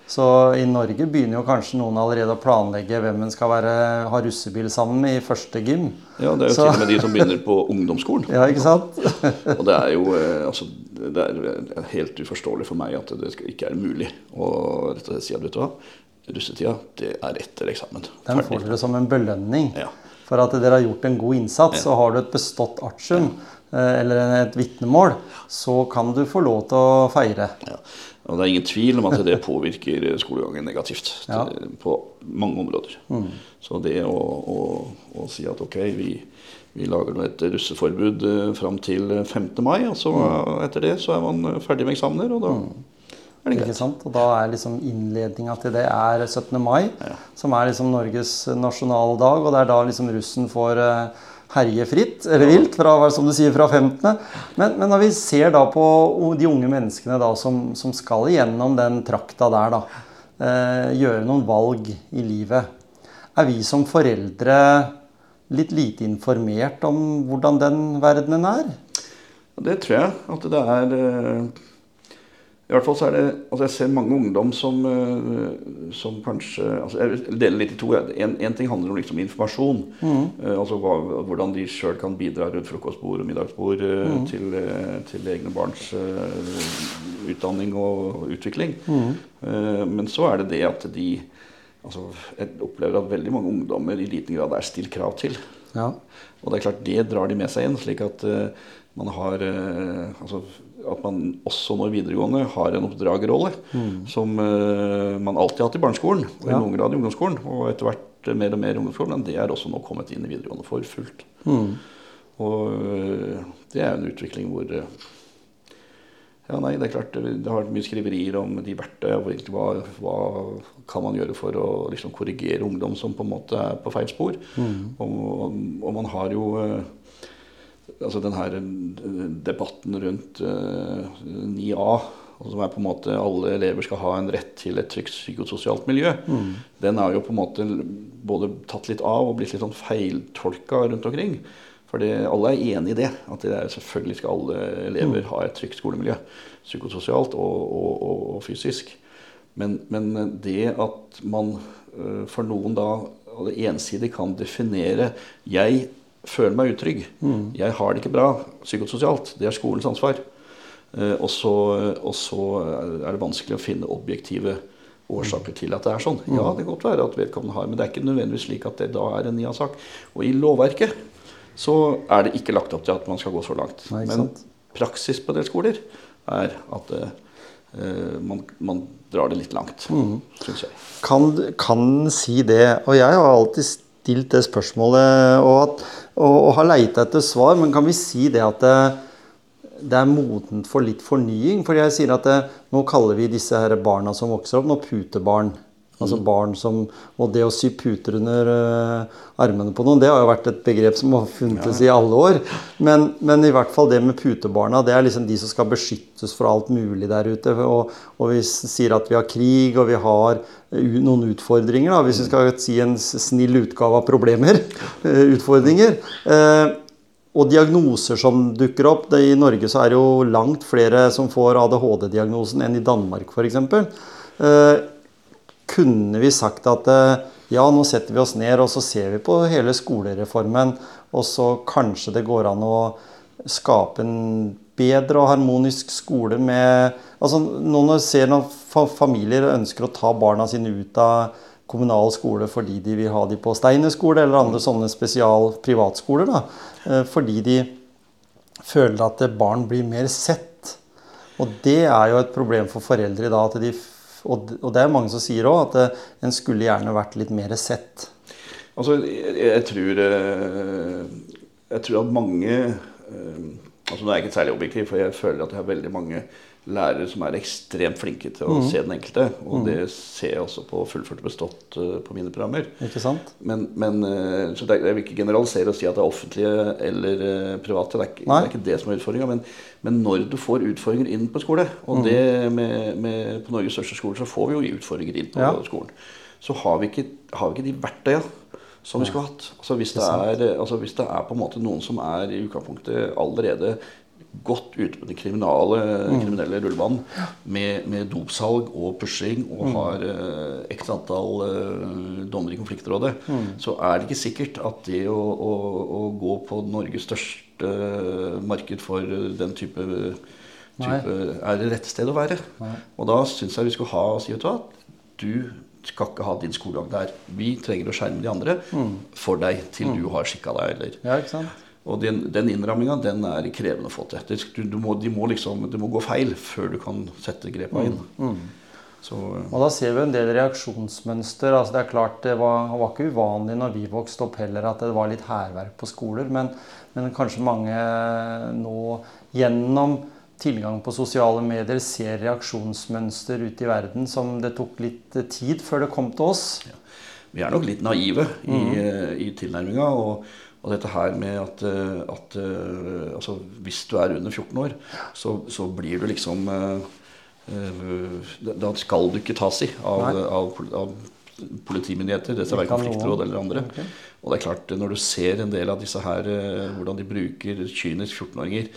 S1: Så i Norge begynner jo kanskje noen allerede å planlegge hvem en skal være, ha russebil sammen med i første gym.
S2: Ja, det er jo så. til og med de som begynner på ungdomsskolen.
S1: Ja, ikke sant?
S2: og det er jo eh, altså, det er helt uforståelig for meg at det ikke er mulig å rett og slett si at vet du hva, russetida det er etter eksamen.
S1: Den får dere som en belønning ja. for at dere har gjort en god innsats. Ja. Og har du et bestått artium ja. eller et vitnemål, så kan du få lov til å feire. Ja.
S2: Og det er ingen tvil om at det påvirker skolegangen negativt ja. på mange områder. Mm. Så det å, å, å, si at ok, vi, vi lager nå et russeforbud uh, fram til 5. mai, og så mm. etter det så er man ferdig med eksamener, og da mm. er det greit.
S1: Ikke sant? Og da er liksom innledninga til det er 17. mai, ja. som er liksom Norges nasjonaldag, og det er da liksom russen får uh, herje fritt, eller vilt, fra, som du sier, fra 15. Men, men, når vi ser da på de unge menneskene da, som, som skal igjennom den trakta der, da, eh, gjøre noen valg i livet, er vi som foreldre litt lite informert om hvordan den verdenen er?
S2: Det tror jeg at det er. Eh i hvert fall så er det, altså Jeg ser mange ungdom som, eh, som kanskje altså Jeg deler litt i to. En, en ting handler om liksom informasjon. Mm. Uh, altså hva, Hvordan de sjøl kan bidra rundt frokostbord og middagsbord uh, mm. til, til, egne barns utdanning og utvikling. Mm. men så er det det at de altså Jeg opplever at veldig mange ungdommer i liten grad er stilt krav til. Ja. Og det er klart det drar de med seg inn. slik at man har altså at man også nå videregående har en oppdragerrolle mm. som uh, man alltid har hatt i barneskolen og ja. i noen grad i ungdomsskolen. Og etter hvert mer og mer i ungdomsskolen, men det er også nå kommet inn i videregående for fullt. Mm. Og uh, det er en utvikling hvor uh, ja, nei, det er klart det, har vært mye skriverier om de verktøyene. Hva, hva kan man gjøre for å liksom, korrigere ungdom som på en måte er på feil spor? Mm. Og, og, og, man har jo altså den her eh, debatten rundt uh, eh, 9A, som er på en måte alle elever skal ha en rett til et trygt psykososialt miljø, mm. den er jo på en måte både tatt litt av og blitt litt sånn feiltolka rundt omkring. For alle er enig i det. At det er, selvfølgelig skal alle elever mm. ha et trygt skolemiljø. Psykososialt og, og, og, og fysisk. Men, men, det at man uh, for noen da ensidig kan definere 'jeg føler meg utrygg. Mm. Jeg har det ikke bra psykososialt. Det er skolens ansvar. Eh, og så er det vanskelig å finne objektive årsaker til at det er sånn. Ja, det kan godt være at vedkommende har, men det er ikke nødvendigvis slik at det da er en IA-sak. Og i lovverket så er det ikke lagt opp til at man skal gå så langt. Nei, men praksis på en del skoler er at uh, man, man, drar det litt langt, mm. syns jeg.
S1: Kan, kan si det. Og jeg har alltid stilt det spørsmålet. og at og, og har leita etter svar, men kan vi si det at det, det er modent for litt fornying? For jeg sier at det, nå kaller vi disse her barna som vokser opp, nå putebarn. Altså mm. barn som, Og det å sy puter under uh, armene på noen, det har jo vært et begrep som har funnes ja. i alle år. Men, men, i hvert fall det med putebarna, det er liksom de som skal beskyttes for alt mulig der ute. Og, og vi sier at vi har krig, og vi har noen utfordringer, da, hvis vi skal si en snill utgave av problemer. Eh, utfordringer. Uh, og diagnoser som dukker opp. Det, I Norge så er det jo langt flere som får ADHD-diagnosen enn i Danmark f.eks. Kunne vi sagt at eh, ja, nå setter vi oss ned og så ser vi på hele skolereformen, og så kanskje det går an å skape en bedre og harmonisk skole med altså Noen ser noen familier ønsker å ta barna sine ut av kommunal skole fordi de vil ha de på Steiner skole eller andre sånne spesial privatskoler. Da, eh, fordi de føler at barn blir mer sett. Og det er jo et problem for foreldre i dag. De, og det er mange som sier òg at eh, en skulle gjerne vært litt mer sett.
S2: Altså, jeg, jeg, tror, eh, jeg tror at mange altså Nå er jeg ikke særlig objektiv, for jeg føler at jeg har veldig mange lærere som er ekstremt flinke til å mm. se den enkelte. Og mm. det ser jeg også på fullført og bestått uh, på mine programmer.
S1: Ikke sant?
S2: Men, men uh, så det, Jeg vil ikke generalisere og si at det er offentlige eller uh, private. Det er, ikke, det er, ikke, det som er utfordringa. Men, men, når du får utfordringer inn på skole, og mm. det med, med, på Norges største skole så får vi jo utfordringer inn på ja. skolen, så har vi ikke, har vi ikke de verktøya som vi skulle hatt. Altså hvis, det er, altså hvis det er på en måte noen som er i utgangspunktet allerede godt ute på den kriminale, mm. kriminelle rullebanen med, med dopsalg og pushing og mm. har eh, x antall eh, dommer i konfliktrådet, mm. så er det ikke sikkert at det å, å, å, gå på Norges største marked for den type, type er det rette stedet å være. Nei. Og da syns jeg vi skulle ha si vet du hva, du skal ikke ha din skolegang der. Vi trenger å skjerme de andre mm. for deg til du mm. har skikka deg. Eller.
S1: Ja, ikke sant?
S2: Og den, den innramminga den er krevende å få til. Du, du må, de må liksom, det må gå feil før du kan sette grepa inn. Mm. Mm.
S1: Så, og da ser vi en del reaksjonsmønster. altså Det er klart det var, var ikke uvanlig når vi vokste opp heller at det var litt hærverk på skoler. Men, men kanskje mange nå gjennom tilgang på sosiale medier ser reaksjonsmønster ute i verden som det tok litt tid før det kom til oss. Ja.
S2: Vi er nok litt naive i, mm. i tilnærminga. Og, og, dette her med at, at altså, hvis du er under 14 år, så, så blir du liksom Da skal du ikke tas i av, av, av politimyndigheter, det skal være konfliktråd eller andre. Okay. Og det er klart, når du ser en del av disse her, hvordan de bruker kynisk 14-åringer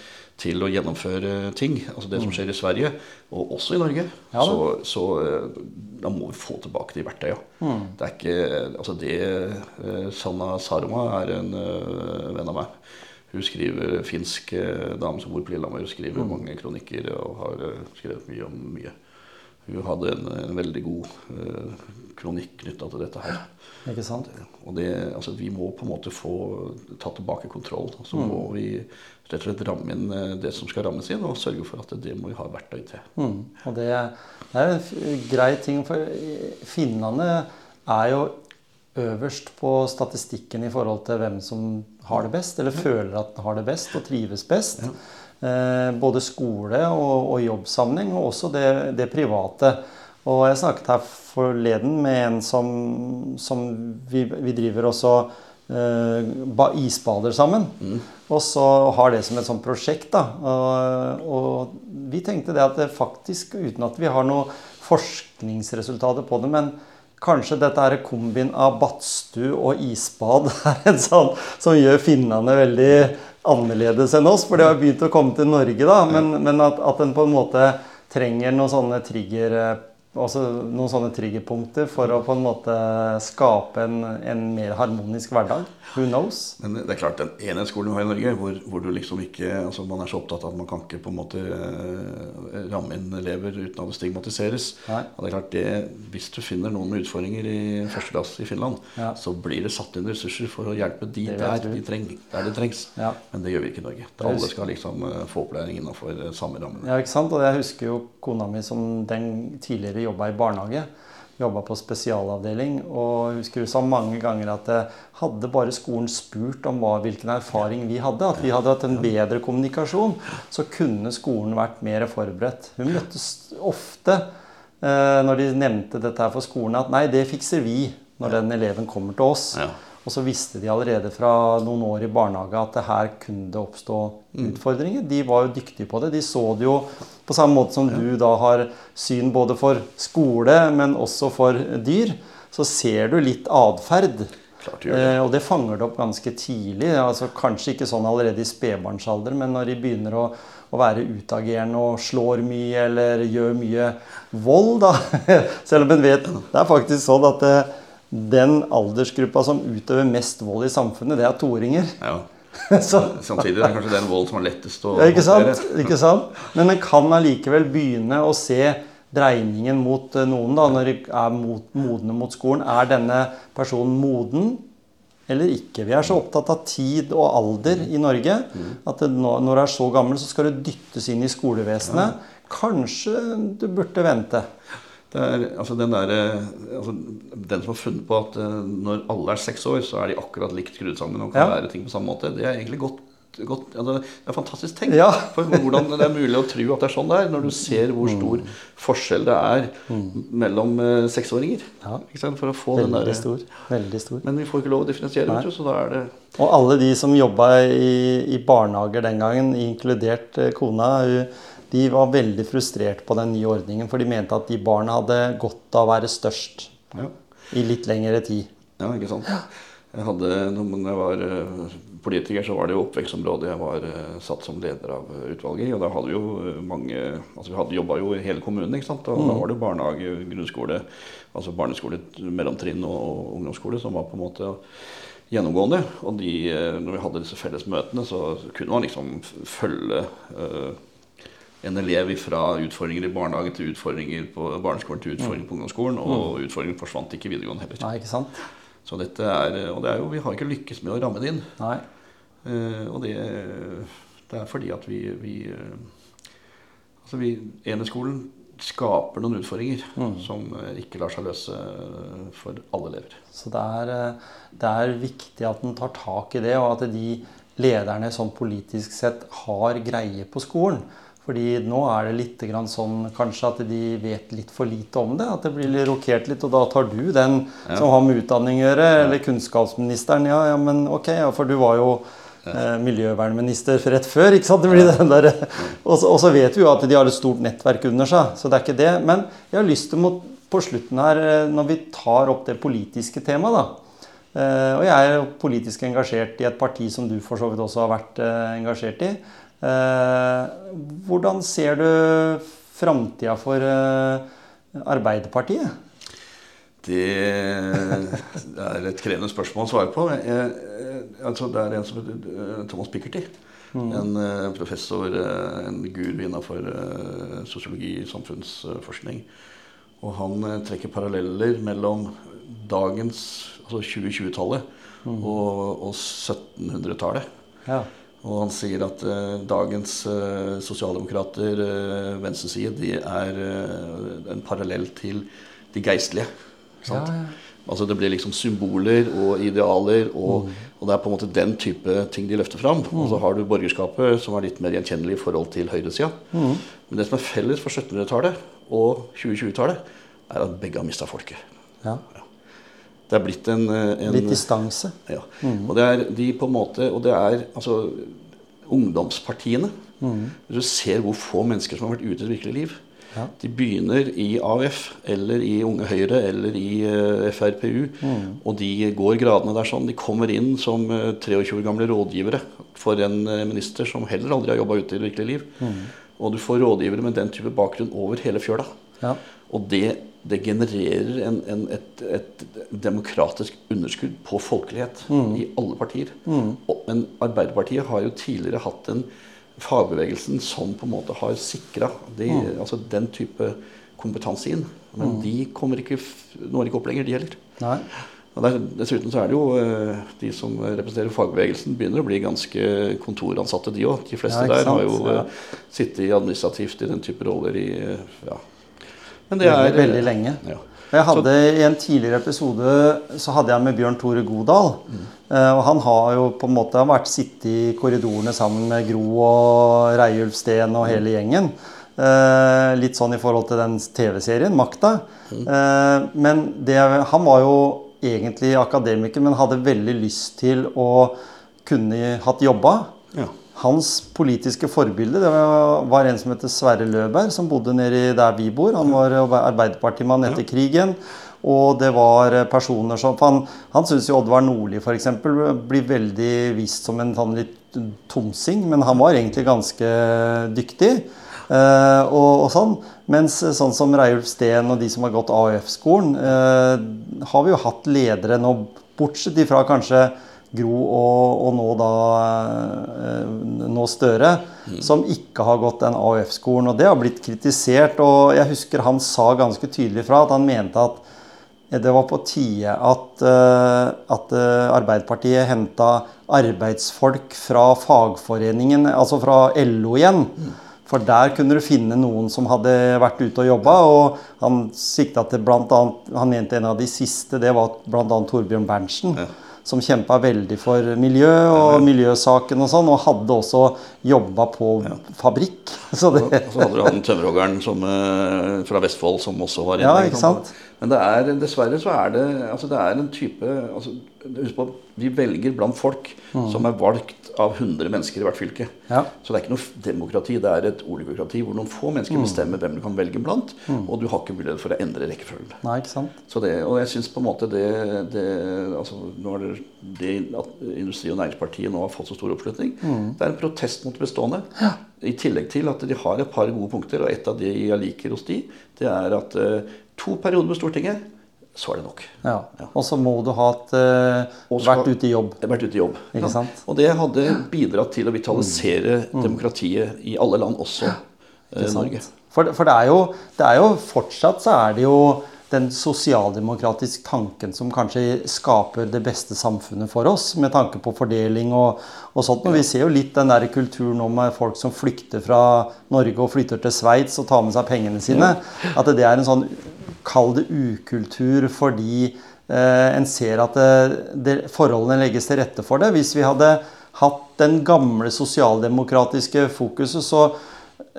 S2: til å gjennomføre ting. Altså det som mm. skjer i Sverige, og også i Norge. Ja, så, så, eh, da må vi få tilbake de verktøya. Mm. Det er ikke Altså det eh, Sanna Sarma er en uh, venn av meg. Hun skriver finsk dame som bor på Lillehammer. Skriver mm. mange kronikker og har skrevet mye om mye. Hun hadde en, en veldig god kronikk knytta til dette her.
S1: Ikke sant?
S2: Og det, altså, vi må på en måte få tatt tilbake kontroll. Så mm. må vi rett og slett ramme inn eh, det som skal rammes inn, og sørge for at det må vi ha verktøy til.
S1: Mm. Og det, det er en grei ting, for finnene er jo øverst på statistikken i forhold til hvem som har det best, eller føler at den har det best og trives best. Ja. Eh, både skole og, og jobbsammenheng, og også det, det private. Og jeg snakket her forleden med en som, som vi, vi, driver også uh, isbader sammen. Mm. Og så har det som et sånt prosjekt. da. Og, og, vi tenkte det at det faktisk, uten at vi har noe forskningsresultater på det, men kanskje dette er kombin av badstue og isbad er en sånn som gjør finnene veldig annerledes enn oss. For det har begynt å komme til Norge, da. Men, men at, at en på en måte trenger noen sånne trigger også noen sånne triggerpunkter for å på en måte skape en, en, mer harmonisk hverdag. Who knows?
S2: Men det er klart, den enhetsskolen vi har i Norge, hvor, hvor, du liksom ikke altså man er så opptatt av at man kan ikke på en måte uh, ramme inn elever uten at det stigmatiseres. Nei. Og det er klart det, Hvis du finner noen med utfordringer i første klasse i Finland, ja. så blir det satt inn ressurser for å hjelpe de der, de treng, der det trengs. Ja. Men det gjør vi ikke i Norge. Da alle skal liksom uh, få opplæring innenfor uh, samme rammene.
S1: Ja, ikke sant? Og jeg husker jo kona mi som den tidligere jobba i barnehage. Jobba på spesialavdeling. Og jeg husker hun sa mange ganger at hadde bare skolen spurt om hva, hvilken erfaring vi hadde, at vi hadde hatt en bedre kommunikasjon, så kunne skolen vært mer forberedt. Hun møttes ofte eh, når de nevnte dette her for skolen, at nei, det fikser vi når den eleven kommer til oss. Ja. Og så visste de allerede fra noen år i barnehage at det her kunne det oppstå mm. utfordringer. De var jo dyktige på det. De så det jo på samme måte som du da har syn både for skole, men også for dyr. Så ser du litt atferd. Eh, og det fanger du opp ganske tidlig. altså Kanskje ikke sånn allerede i spedbarnsalder, men når de begynner å, å være utagerende og slår mye eller gjør mye vold, da. Selv om en vet Det er faktisk sånn at det, den aldersgruppa som utøver mest vold i samfunnet, det er toåringer. Ja.
S2: Samtidig er det kanskje den vold som er lettest å
S1: ja, ikke sant? ikke sant? Men en kan allikevel begynne å se dreiningen mot eh, noen da, når de er mot, modne mot skolen. Er denne personen moden eller ikke? Vi er så opptatt av tid og alder i Norge at når du er så gammel, så skal du dyttes inn i skolevesenet. Kanskje du burde vente.
S2: Det er, altså den, der, altså den, som har funnet på at eh, når alle er seks år, så er de akkurat likt skrudd sammen og kan ja. ting på samme måte, det er egentlig godt godt, altså, det er fantastisk tenkt.
S1: Ja.
S2: for hvordan det er mulig å tro at det er sånn det er, når du ser hvor stor forskjell det er mellom uh, seksåringer. Ja. For å få
S1: Veldig
S2: den der,
S1: stor. Veldig stor.
S2: Men vi får ikke lov å differensiere, Nei. så da er det
S1: Og alle de som jobba i, i, barnehager den gangen, inkludert kona, kona, de var veldig frustrert på den nye ordningen, for de mente at de barna hadde godt av å være størst ja. i litt lengre tid.
S2: Ja, ikke sant. Jeg hadde, når jeg var eh, politiker, så var det jo oppvekstområdet jeg var uh, satt som leder av utvalget i. Og da hadde vi jo eh, mange altså Vi hadde jobba jo i hele kommunen. ikke sant? Og mm. da var det barnehage, grunnskole, altså barneskole, mellomtrinn og ungdomsskole som var på en måte gjennomgående. Og de, når vi hadde disse felles møtene, så kunne man liksom følge uh, en elev fra utfordringer i barnehage til utfordringer på barneskolen til utfordringer på ungdomsskolen. Og mm. utfordringen forsvant ikke i videregående heller.
S1: Nei, ikke sant?
S2: Så dette er, og det er jo, vi har ikke lykkes med å ramme det inn.
S1: Nei.
S2: Uh, og det, det, er fordi at vi, vi uh, Altså, vi skaper noen utfordringer mm. som uh, ikke lar seg løse for alle elever.
S1: Så det er, det er viktig at en tar tak i det, og at de lederne som politisk sett har greie på skolen. Fordi nå er det litt sånn kanskje at de vet litt for lite om det. At det blir rokert litt, og da tar du den ja. som har med utdanning å gjøre, eller kunnskapsministeren. Ja, ja, men ok, for du var jo eh, miljøvernminister rett før. ikke sant? Det blir den der, og, så, og så vet vi jo at de har et stort nettverk under seg, så det er ikke det. Men jeg har lyst til, mot, på slutten her, eh, når vi tar opp det politiske temaet, da. Uh, og jeg er politisk engasjert i et parti som du for så vidt også har vært uh, engasjert i. Eh, hvordan ser du framtida for eh, Arbeiderpartiet?
S2: Det er et krevende spørsmål å svare på. Jeg, altså det er en som heter eh, Thomas Pikkerty. Mm. En professor, en guru innafor sosiologi og samfunnsforskning. Og han trekker paralleller mellom dagens, altså 2020-tallet, mm. og, og 1700-tallet. Ja. Og han sier at eh, dagens eh, sosialdemokrater, eh, venstreside, de er eh, en parallell til de geistlige. Ja, ja. Altså Det blir liksom symboler og idealer, og, mm. og, det er på en måte den type ting de løfter fram. Mm. Og så har du borgerskapet, som er litt mer gjenkjennelig i forhold til høyresida. Mm. Men det som er felles for 1700-tallet og 2020-tallet, er at begge har mista folket. Ja. Det er blitt en,
S1: eh, en Litt distanse.
S2: Ja. Mm. Og det er de på en måte Og det er altså ungdomspartiene. Mm. Hvis du ser hvor få mennesker som har vært ute i et virkelig liv. Ja. De begynner i AUF eller i Unge Høyre eller i uh, eh, FrPU. Mm. Og de går gradene der sånn. De kommer inn som uh, 23 år gamle rådgivere for en uh, minister som heller aldri har jobba ute i det virkelige liv. Mm. Og du får rådgivere med den type bakgrunn over hele fjøla. Ja. Og det det genererer en, en, et, et, demokratisk underskudd på folkelighet mm. i alle partier. Mm. Men Arbeiderpartiet har jo tidligere hatt en fagbevegelsen som på en måte har sikra de, mm. altså den type kompetanse inn. Men mm. de kommer ikke, når ikke opp lenger, de heller. Nei. Og der, dessuten så er det jo eh, de som representerer fagbevegelsen, begynner å bli ganske kontoransatte, de òg. De fleste ja, der har jo ja. Eh, sittet administrativt i den type roller i eh, ja,
S1: men det er veldig lenge. Ja. Jeg hadde I en tidligere episode så hadde jeg med Bjørn Tore Godal. Mm. og Han har jo på en måte vært sittet i korridorene sammen med Gro og Reiulf Steen og hele gjengen. Uh, litt sånn i forhold til den TV-serien, 'Makta'. Mm. Uh, men det, han var jo egentlig akademiker, men hadde veldig lyst til å kunne hatt jobba. Ja. Hans politiske forbilde det var en som heter Sverre Løberg, som bodde nede der vi bor. Han var arbeiderpartimann etter krigen. Og det var personer som Han, han syns jo Oddvar Nordli f.eks. blir veldig vist som en sånn litt tomsing, men han var egentlig ganske dyktig. Uh, og, og, sånn. Mens sånn som Reiulf Steen og de som har gått AUF-skolen, uh, har vi jo hatt ledere nå, bortsett ifra kanskje Gro og, og nå da eh, nå Støre, mm. som ikke har gått den AUF-skolen. Og det har blitt kritisert. Og jeg husker han sa ganske tydelig fra at han mente at det var på tide at, eh, at Arbeiderpartiet henta arbeidsfolk fra fagforeningen, altså fra LO igjen. Mm. For der kunne du finne noen som hadde vært ute og jobba. Og han sikta til blant annet, han mente en av de siste, det var bl.a. Torbjørn Berntsen. Ja som kjempa veldig for miljø og miljøsaken og sånn, og hadde også jobba på ja. fabrikk.
S2: Så, det... og så hadde du han tømmerhoggeren eh, fra Vestfold som også var
S1: inne. Ja, ikke sant?
S2: Men det er, dessverre så er det altså det er en type altså, Husk på at vi velger blant folk mm. som er valgt av 100 mennesker i hvert fylke. Ja. Så det er ikke noe demokrati, det er et oligokrati hvor noen få mennesker mm. bestemmer hvem du kan velge blant, mm. og du har ikke mulighet for å endre rekkefølgen.
S1: Nei, ikke sant?
S2: Så det, og jeg syns på en måte det, det altså, nå er det, det at Industri- og Næringspartiet nå har fått så stor oppslutning, mm. det er en protest mot det bestående. Ja. I tillegg til at de har et par gode punkter, og et av de jeg liker hos de, det er at uh, to perioder med Stortinget så er det nok.
S1: Ja. Og så må du ha et, uh, vært ute i jobb.
S2: Vært ute i jobb. Ikke ja. Og det hadde bidratt til å vitalisere mm. mm. demokratiet i alle land, også uh, Norge.
S1: For, for det, er jo, det, er jo, fortsatt så er det jo den sosialdemokratiske tanken som kanskje skaper det beste samfunnet for oss, med tanke på fordeling og, og sånt. Og vi ser jo litt den der kulturen nå med folk som flykter fra Norge og flytter til Sveits og tar med seg pengene sine. At det er en sånn Kall det ukultur fordi eh, en ser at det, det, forholdene legges til rette for det. Hvis vi hadde hatt den gamle sosialdemokratiske fokuset, så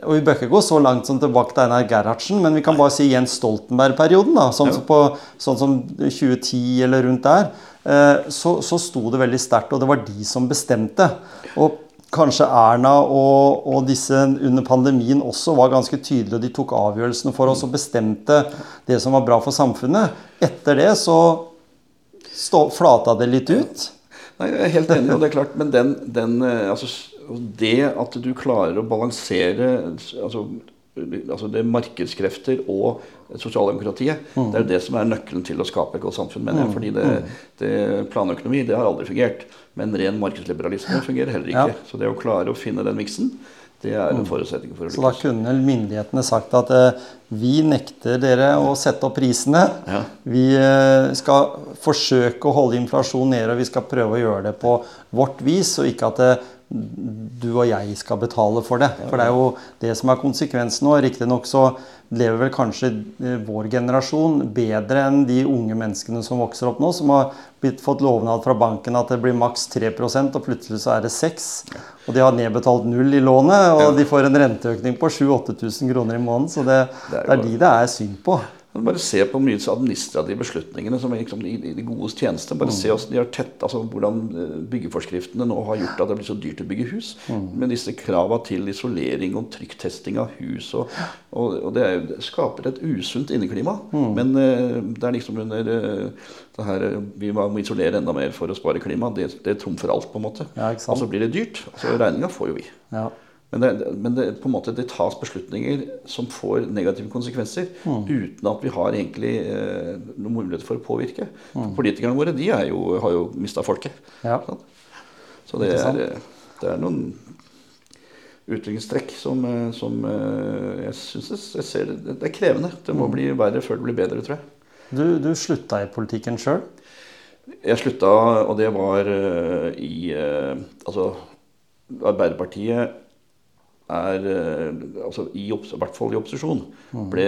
S1: og Vi bør ikke gå så langt som tilbake til Einar Gerhardsen, men vi kan bare si Jens Stoltenberg-perioden. Sånn, ja. sånn, som 2010 eller rundt der. Eh, så, så sto det veldig sterkt, og det var de som bestemte. Og kanskje Erna og, og, disse under pandemien også var ganske tydelige, og de tok avgjørelsene for oss og bestemte det som var bra for samfunnet. Etter det så stå, flata det litt ut.
S2: Nei, Jeg er helt enig, og det er klart, men den, den eh, altså, det at du klarer å balansere altså, altså det markedskrefter og sosialdemokratiet. Mm. Det er det som er nøkkelen til å skape et godt samfunn. mener jeg, mm. fordi det, mm. det, Planøkonomi det har aldri fungert. Men ren markedsliberalisme fungerer heller ikke. Ja. Så det å klare å finne den miksen, det er en mm. forutsetning for å
S1: lykkes. Så da kunne myndighetene sagt at eh, vi nekter dere å sette opp prisene. Ja. Vi eh, skal forsøke å holde inflasjonen nede, og vi skal prøve å gjøre det på vårt vis, og ikke at eh, du og jeg skal betale for det. For det er jo det som er konsekvensen nå. Riktignok så lever vel kanskje eh, vår generasjon bedre enn de unge menneskene som vokser opp nå, som har blitt, fått lovnad fra banken at det blir maks 3% og plutselig så er det 6 Og de har nedbetalt null i lånet, og de får en renteøkning på 7000-8000 kroner i måneden. Så det, det er de det er synd på.
S2: Bare se på mye administrative beslutningene som er liksom i, i de godes tjeneste. Bare mm. se hvordan de har tett, altså hvordan eh, byggeforskriftene nå har gjort at det blir så dyrt å bygge hus. Mm. Med disse krava til isolering og trykktesting av hus. Og, og, og det, er, det, skaper et usunt inneklima. Mm. Men uh, det er liksom under uh, det her Vi må isolere enda mer for å spare klima. Det, det trumfer alt, på en måte. Ja, og så blir det dyrt. Altså Regninga får jo vi. Ja. Men, det, men det, på en måte, det tas beslutninger som får negative konsekvenser, mm. uten at vi har egentlig eh, noen mulighet for å påvirke. Mm. Politikerne våre de jo, har jo mista folket. Ja. Så det er, det er, noen utviklingstrekk som, eh, som eh, jeg syns jeg ser Det er krevende. Det må mm. bli verre før det blir bedre, tror jeg.
S1: Du, du slutta i politikken sjøl?
S2: Jeg slutta, og det var uh, i Altså, Arbeiderpartiet er eh, altså i, I hvert fall i opposisjon mm. ble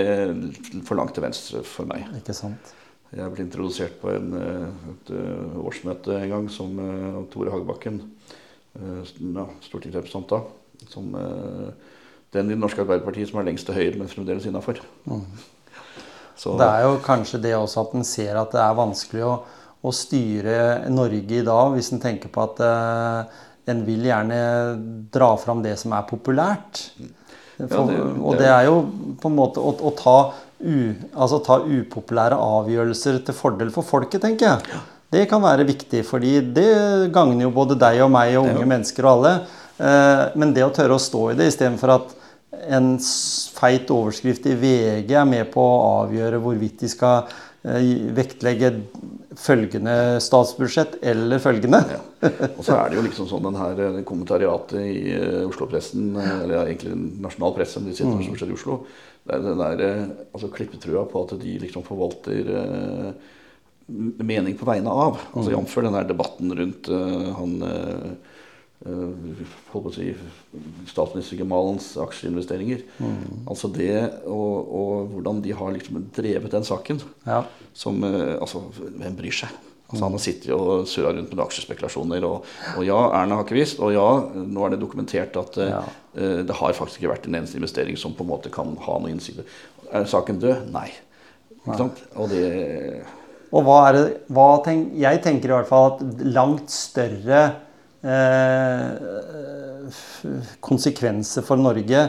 S2: for langt til venstre for meg.
S1: Ikke sant?
S2: Jeg ble introdusert på en, eh, et eh, årsmøte en gang som Tore Hagebakken, ja, stortingsrepresentant da, som den i Det norske Arbeiderpartiet som er lengst til høyre, men fremdeles innafor. Mm.
S1: det er jo kanskje det også at en ser at det er vanskelig å, å styre Norge i dag, hvis en tenker på at en vil gjerne dra fram det som er populært. For, og det er jo på en måte å, å ta, u, altså ta, upopulære avgjørelser til fordel for folket, tenker jeg. Det kan være viktig, fordi det gagner jo både deg og meg og unge mennesker og alle. Eh, men det å tørre å stå i det istedenfor at en feit overskrift i VG er med på å avgjøre hvorvidt de skal vektlegge følgende statsbudsjett eller følgende.
S2: Ja. Og så er det jo liksom sånn den her kommentariatet i Oslo-pressen, eller egentlig nasjonal presse, men de sitter mm. stort sett i Oslo. Det er den der altså, klippetrua på at de liksom forvalter uh, mening på vegne av. Altså mm. Jf. den der debatten rundt uh, han uh, uh, si, statsministergemalens aksjeinvesteringer. Mm. Altså det og, og, hvordan de har liksom drevet den saken. Ja. Som Altså, hvem bryr seg? Altså, han har sittet og surra rundt med aksjespekulasjoner. Og, og, ja, Erna har ikke visst. Og ja, nå er det dokumentert at ja. uh, det har faktisk ikke vært en eneste investering som på en måte kan ha noe innside. Er saken død? Nei. Ikke sant? Og det
S1: og hva er det hva tenk, Jeg tenker i hvert fall at langt større eh, konsekvenser for Norge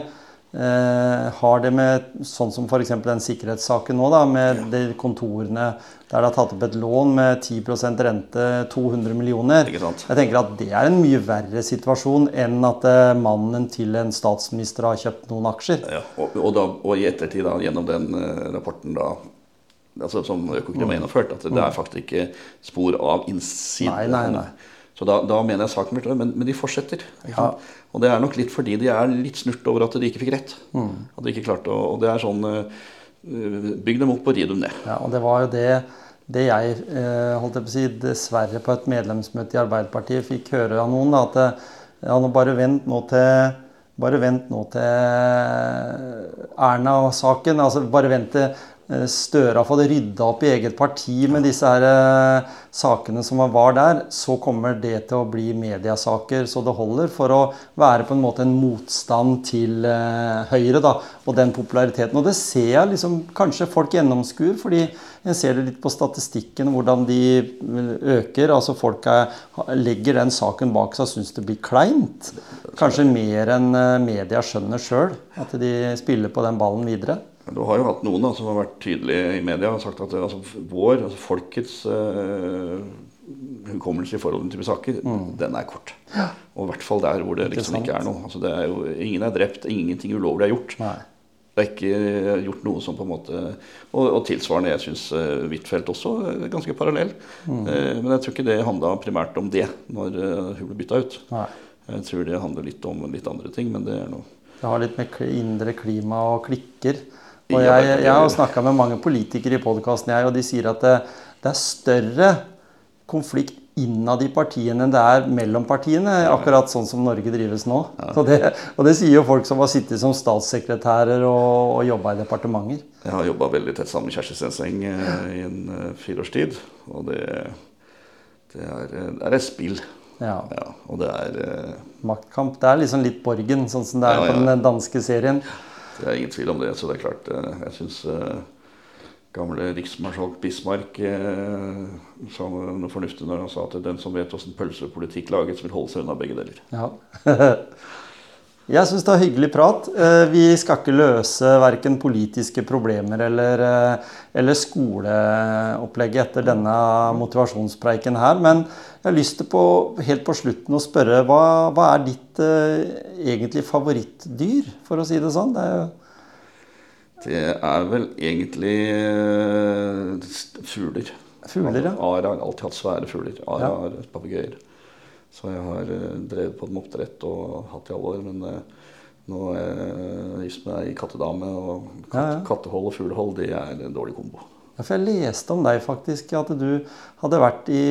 S1: eh, har det med sånn som f.eks. den sikkerhetssaken nå, da, med de kontorene der det har tatt opp et lån med 10% rente, 200 millioner. Jeg tenker at Det er en mye verre situasjon enn at eh, mannen til en statsminister har kjøpt noen aksjer.
S2: Ja, og, og, da, og i ettertid, da, gjennom den rapporten da altså som Økokrim har mm. gjennomført, at det er mm. faktisk ikke spor av innsiden.
S1: Nei, nei, nei.
S2: Så da, da, mener jeg saken blir men, men de fortsetter. Ja. Og det er nok litt fordi de er litt snurt over at de ikke fikk rett. Mm. At de ikke klarte å, Og det er sånn uh, Bygg dem opp og ri dem ned.
S1: Ja, og det var jo det, det jeg uh, holdt jeg på å si, dessverre på et medlemsmøte i Arbeiderpartiet fikk høre av noen. Da, at ja, nå bare vent nå til bare vent nå til Erna-saken. altså Bare vent til Eh, Støre har fått rydda opp i eget parti med disse her eh, sakene som var der, så kommer det til å bli mediasaker så det holder for å være på en måte en motstand til eh, Høyre da, og den populariteten. Og det ser jeg liksom kanskje folk gjennomskuer, fordi jeg ser det litt på statistikken hvordan de øker. altså Folk er, legger den saken bak seg og syns det blir kleint. Kanskje mer enn media skjønner sjøl, at de spiller på den ballen videre.
S2: Du har jo hatt noen da, som har vært tydelige i media og sagt at altså, vår, altså folkets uh, hukommelse i forhold til saker, mm. den er kort. Ja. Og i hvert fall der hvor det liksom ikke er noe. Altså, det er jo, ingen er drept, ingenting ulovlig er gjort. Nei. Det er ikke gjort noe som på en måte Og, og tilsvarende, jeg syns uh, Huitfeldt også er ganske parallell. Mm. Uh, men jeg tror ikke det handla primært om det når uh, hun ble bytta ut. Nei. Jeg tror det handler litt om litt andre ting, men det er noe
S1: Det har litt med indre klima og klikker og jeg, jeg har snakka med mange politikere i podkasten, og de sier at det, det, er større konflikt innad i partiene enn det er mellom partiene. Akkurat sånn som Norge drives nå. Ja. Det, og, det, sier jo folk som har sittet som statssekretærer og, og jobba i departementer.
S2: Jeg har jobba veldig tett sammen med Kjersti Stenseng eh, i en uh, fireårstid. Og det, det, er, det, er, et spill. Ja. ja og det er
S1: Maktkamp. Det er liksom litt Borgen, sånn som det er ja, på den danske serien.
S2: Det er ingen tvil om det. Så det er klart, eh, jeg syns uh, gamle riksmarskalk Bismarck uh, sa noe fornuftig når han sa at den som vet åssen pølsepolitikk lages, vil holde seg unna begge deler.
S1: Ja. Jeg syns det er hyggelig prat. Vi skal ikke løse verken politiske problemer eller, eller skoleopplegget etter denne motivasjonspreiken her. Men jeg har lyst til på, helt på slutten å spørre hva, hva er ditt eh, egentlig favorittdyr, for å si det sånn? Det er,
S2: det er vel egentlig eh, fugler.
S1: Fugler, ja.
S2: Ara har alltid hatt svære fugler. Ara ja. papegøyer. Så jeg har eh, drevet på med oppdrett og hatt i alle år. Men eh, nå er jeg gift med ei kattedame, og katt, ja, ja. kattehold og fuglehold det er en dårlig kombo.
S1: Ja, for jeg leste om deg faktisk, at du hadde vært i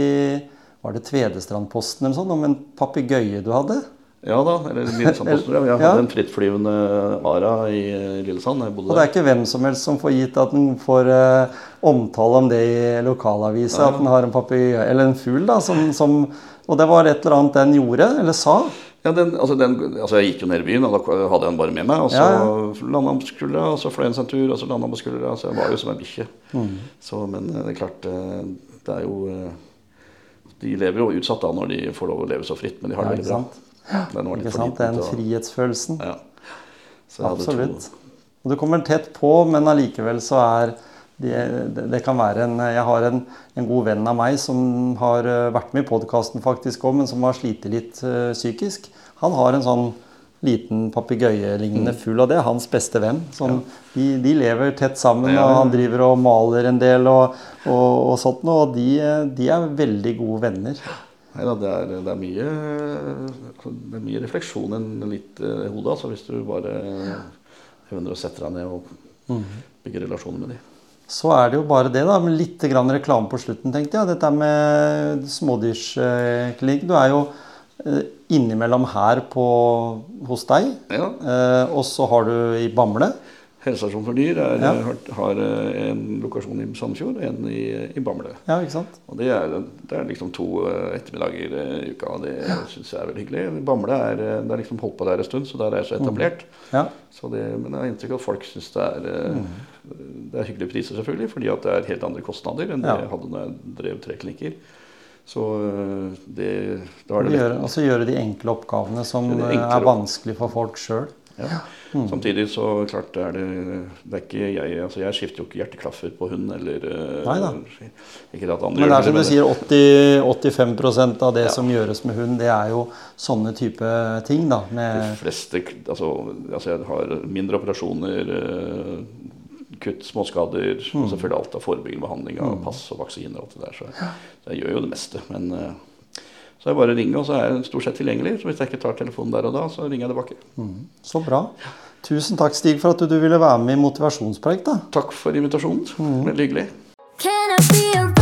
S1: var det Tvedestrandposten eller sånn, om en papegøye du hadde?
S2: Ja da, eller Lillesandposten. Jeg hadde ja. en frittflyvende ara i Lillesand.
S1: Og det er ikke hvem som helst som får gitt at den får uh, omtale om det i lokalavisa, at den har en papegøye, eller en fugl, da, som, som, Og det var et eller annet den gjorde, eller sa?
S2: Ja, den, altså, den, altså Jeg gikk jo ned i byen, og da hadde jeg den bare med meg. Og så ja, ja. landa han på skuldra, og så fløy han seg en tur, og så landa han på skuldra. Så jeg var jo som en bikkje. Mm. Men eh, det er klart, eh, det er jo de lever jo utsatt da når de får lov å leve så fritt, men de har det veldig bra.
S1: Det er ikke sant? Den frihetsfølelsen. Ja. Absolutt. Og du kommer tett på, men allikevel så er det, det, kan være en Jeg har en, en, god venn av meg som har eh, vært med i podkasten faktisk òg, men som har slitt litt uh, psykisk. Han har en sånn liten papegøyelignende fugl, og det er hans beste venn. Sånn, de, de, lever tett sammen, og han driver og maler en del og, og, og sånt noe, og de, de, er veldig gode venner.
S2: Nei da, det er, det, er mye, det er mye refleksjon enn litt i hodet, altså, hvis du bare evner å sette deg ned og mm. bygge relasjoner med dem.
S1: Så er det jo bare det, da. Med litt reklame på slutten, tenkte jeg. Dette med smådyrsklinikk. Du er jo eh, innimellom her på, hos deg.
S2: Ja.
S1: Eh, og så har du i Bamble.
S2: Helsestasjon for dyr er, ja. har, eh, en lokasjon i Sandefjord og en i, i, Bamble.
S1: Ja, ikke sant?
S2: Og det er, det er liksom to ettermiddager i uka, og det ja. syns jeg er veldig hyggelig. Bamble er, det er liksom holdt på der en stund, så der er jeg så etablert.
S1: Mm. Ja.
S2: Så det, men jeg har inntrykk av at folk syns det er mm det er hyggelige priser, selvfølgelig, fordi at det er helt andre kostnader enn ja. det jeg hadde når jeg drev tre klinikker. Så øh, det, da er det
S1: gjøre, Altså gjøre de enkle oppgavene som øh, er vanskelig for folk sjøl.
S2: Ja. Mm. Samtidig så klart er det Det er ikke jeg altså Jeg skifter jo ikke hjerteklaffer på hund eller øh,
S1: Neida.
S2: Ikke at andre
S1: Men det er som du sier, 80, 85% av det ja. som gjøres med hund, det er jo sånne type ting. da
S2: De fleste altså, altså jeg har mindre operasjoner kutt, småskader. Mm. Og selvfølgelig alt av forebyggende behandling av mm. pass og vaksiner. og alt det der, Så, så jeg gjør jo det meste. Men uh, så er det bare å ringe, og så er jeg stort sett tilgjengelig. Så hvis jeg ikke tar telefonen der og da, så ringer jeg tilbake.
S1: Mm. Så bra. Tusen takk, Stig, for at du ville være med i Motivasjonspreik.
S2: Takk for invitasjonen. Mm. Veldig hyggelig. Can I be